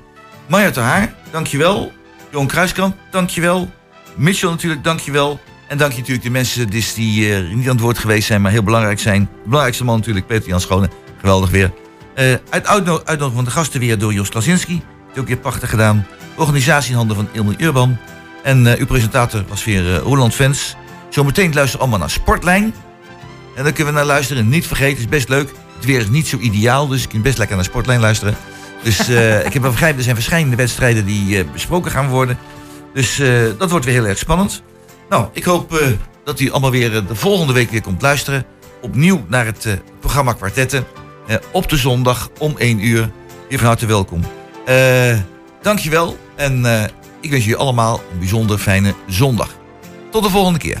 Ter Haar, dankjewel. Johan Kruiskamp, dankjewel. Mitchell natuurlijk, dankjewel. En dank je natuurlijk de mensen dus die eh, niet aan het woord geweest zijn, maar heel belangrijk zijn. De belangrijkste man natuurlijk, Peter Jan Schone. Geweldig weer. Eh uit uitno- uitnodiging van de gasten weer door Jos Klasinski. Die ook weer prachtig gedaan. Organisatie in handen van Ilme Urban. En eh, uw presentator was weer eh, Roland Vens. Zometeen luisteren allemaal naar Sportlijn. En dan kunnen we naar luisteren. Niet vergeten, is best leuk. Het weer is niet zo ideaal, dus je kunt best lekker naar Sportlijn luisteren. Dus eh, ik heb wel begrepen, er zijn verschillende wedstrijden die eh, besproken gaan worden. Dus eh, dat wordt weer heel erg spannend. Nou, ik hoop dat u allemaal weer de volgende week weer komt luisteren. Opnieuw naar het programma Kwartetten. op de zondag om 1 uur. Weer van harte welkom. Dankjewel en ik wens jullie allemaal een bijzonder fijne zondag. Tot de volgende keer.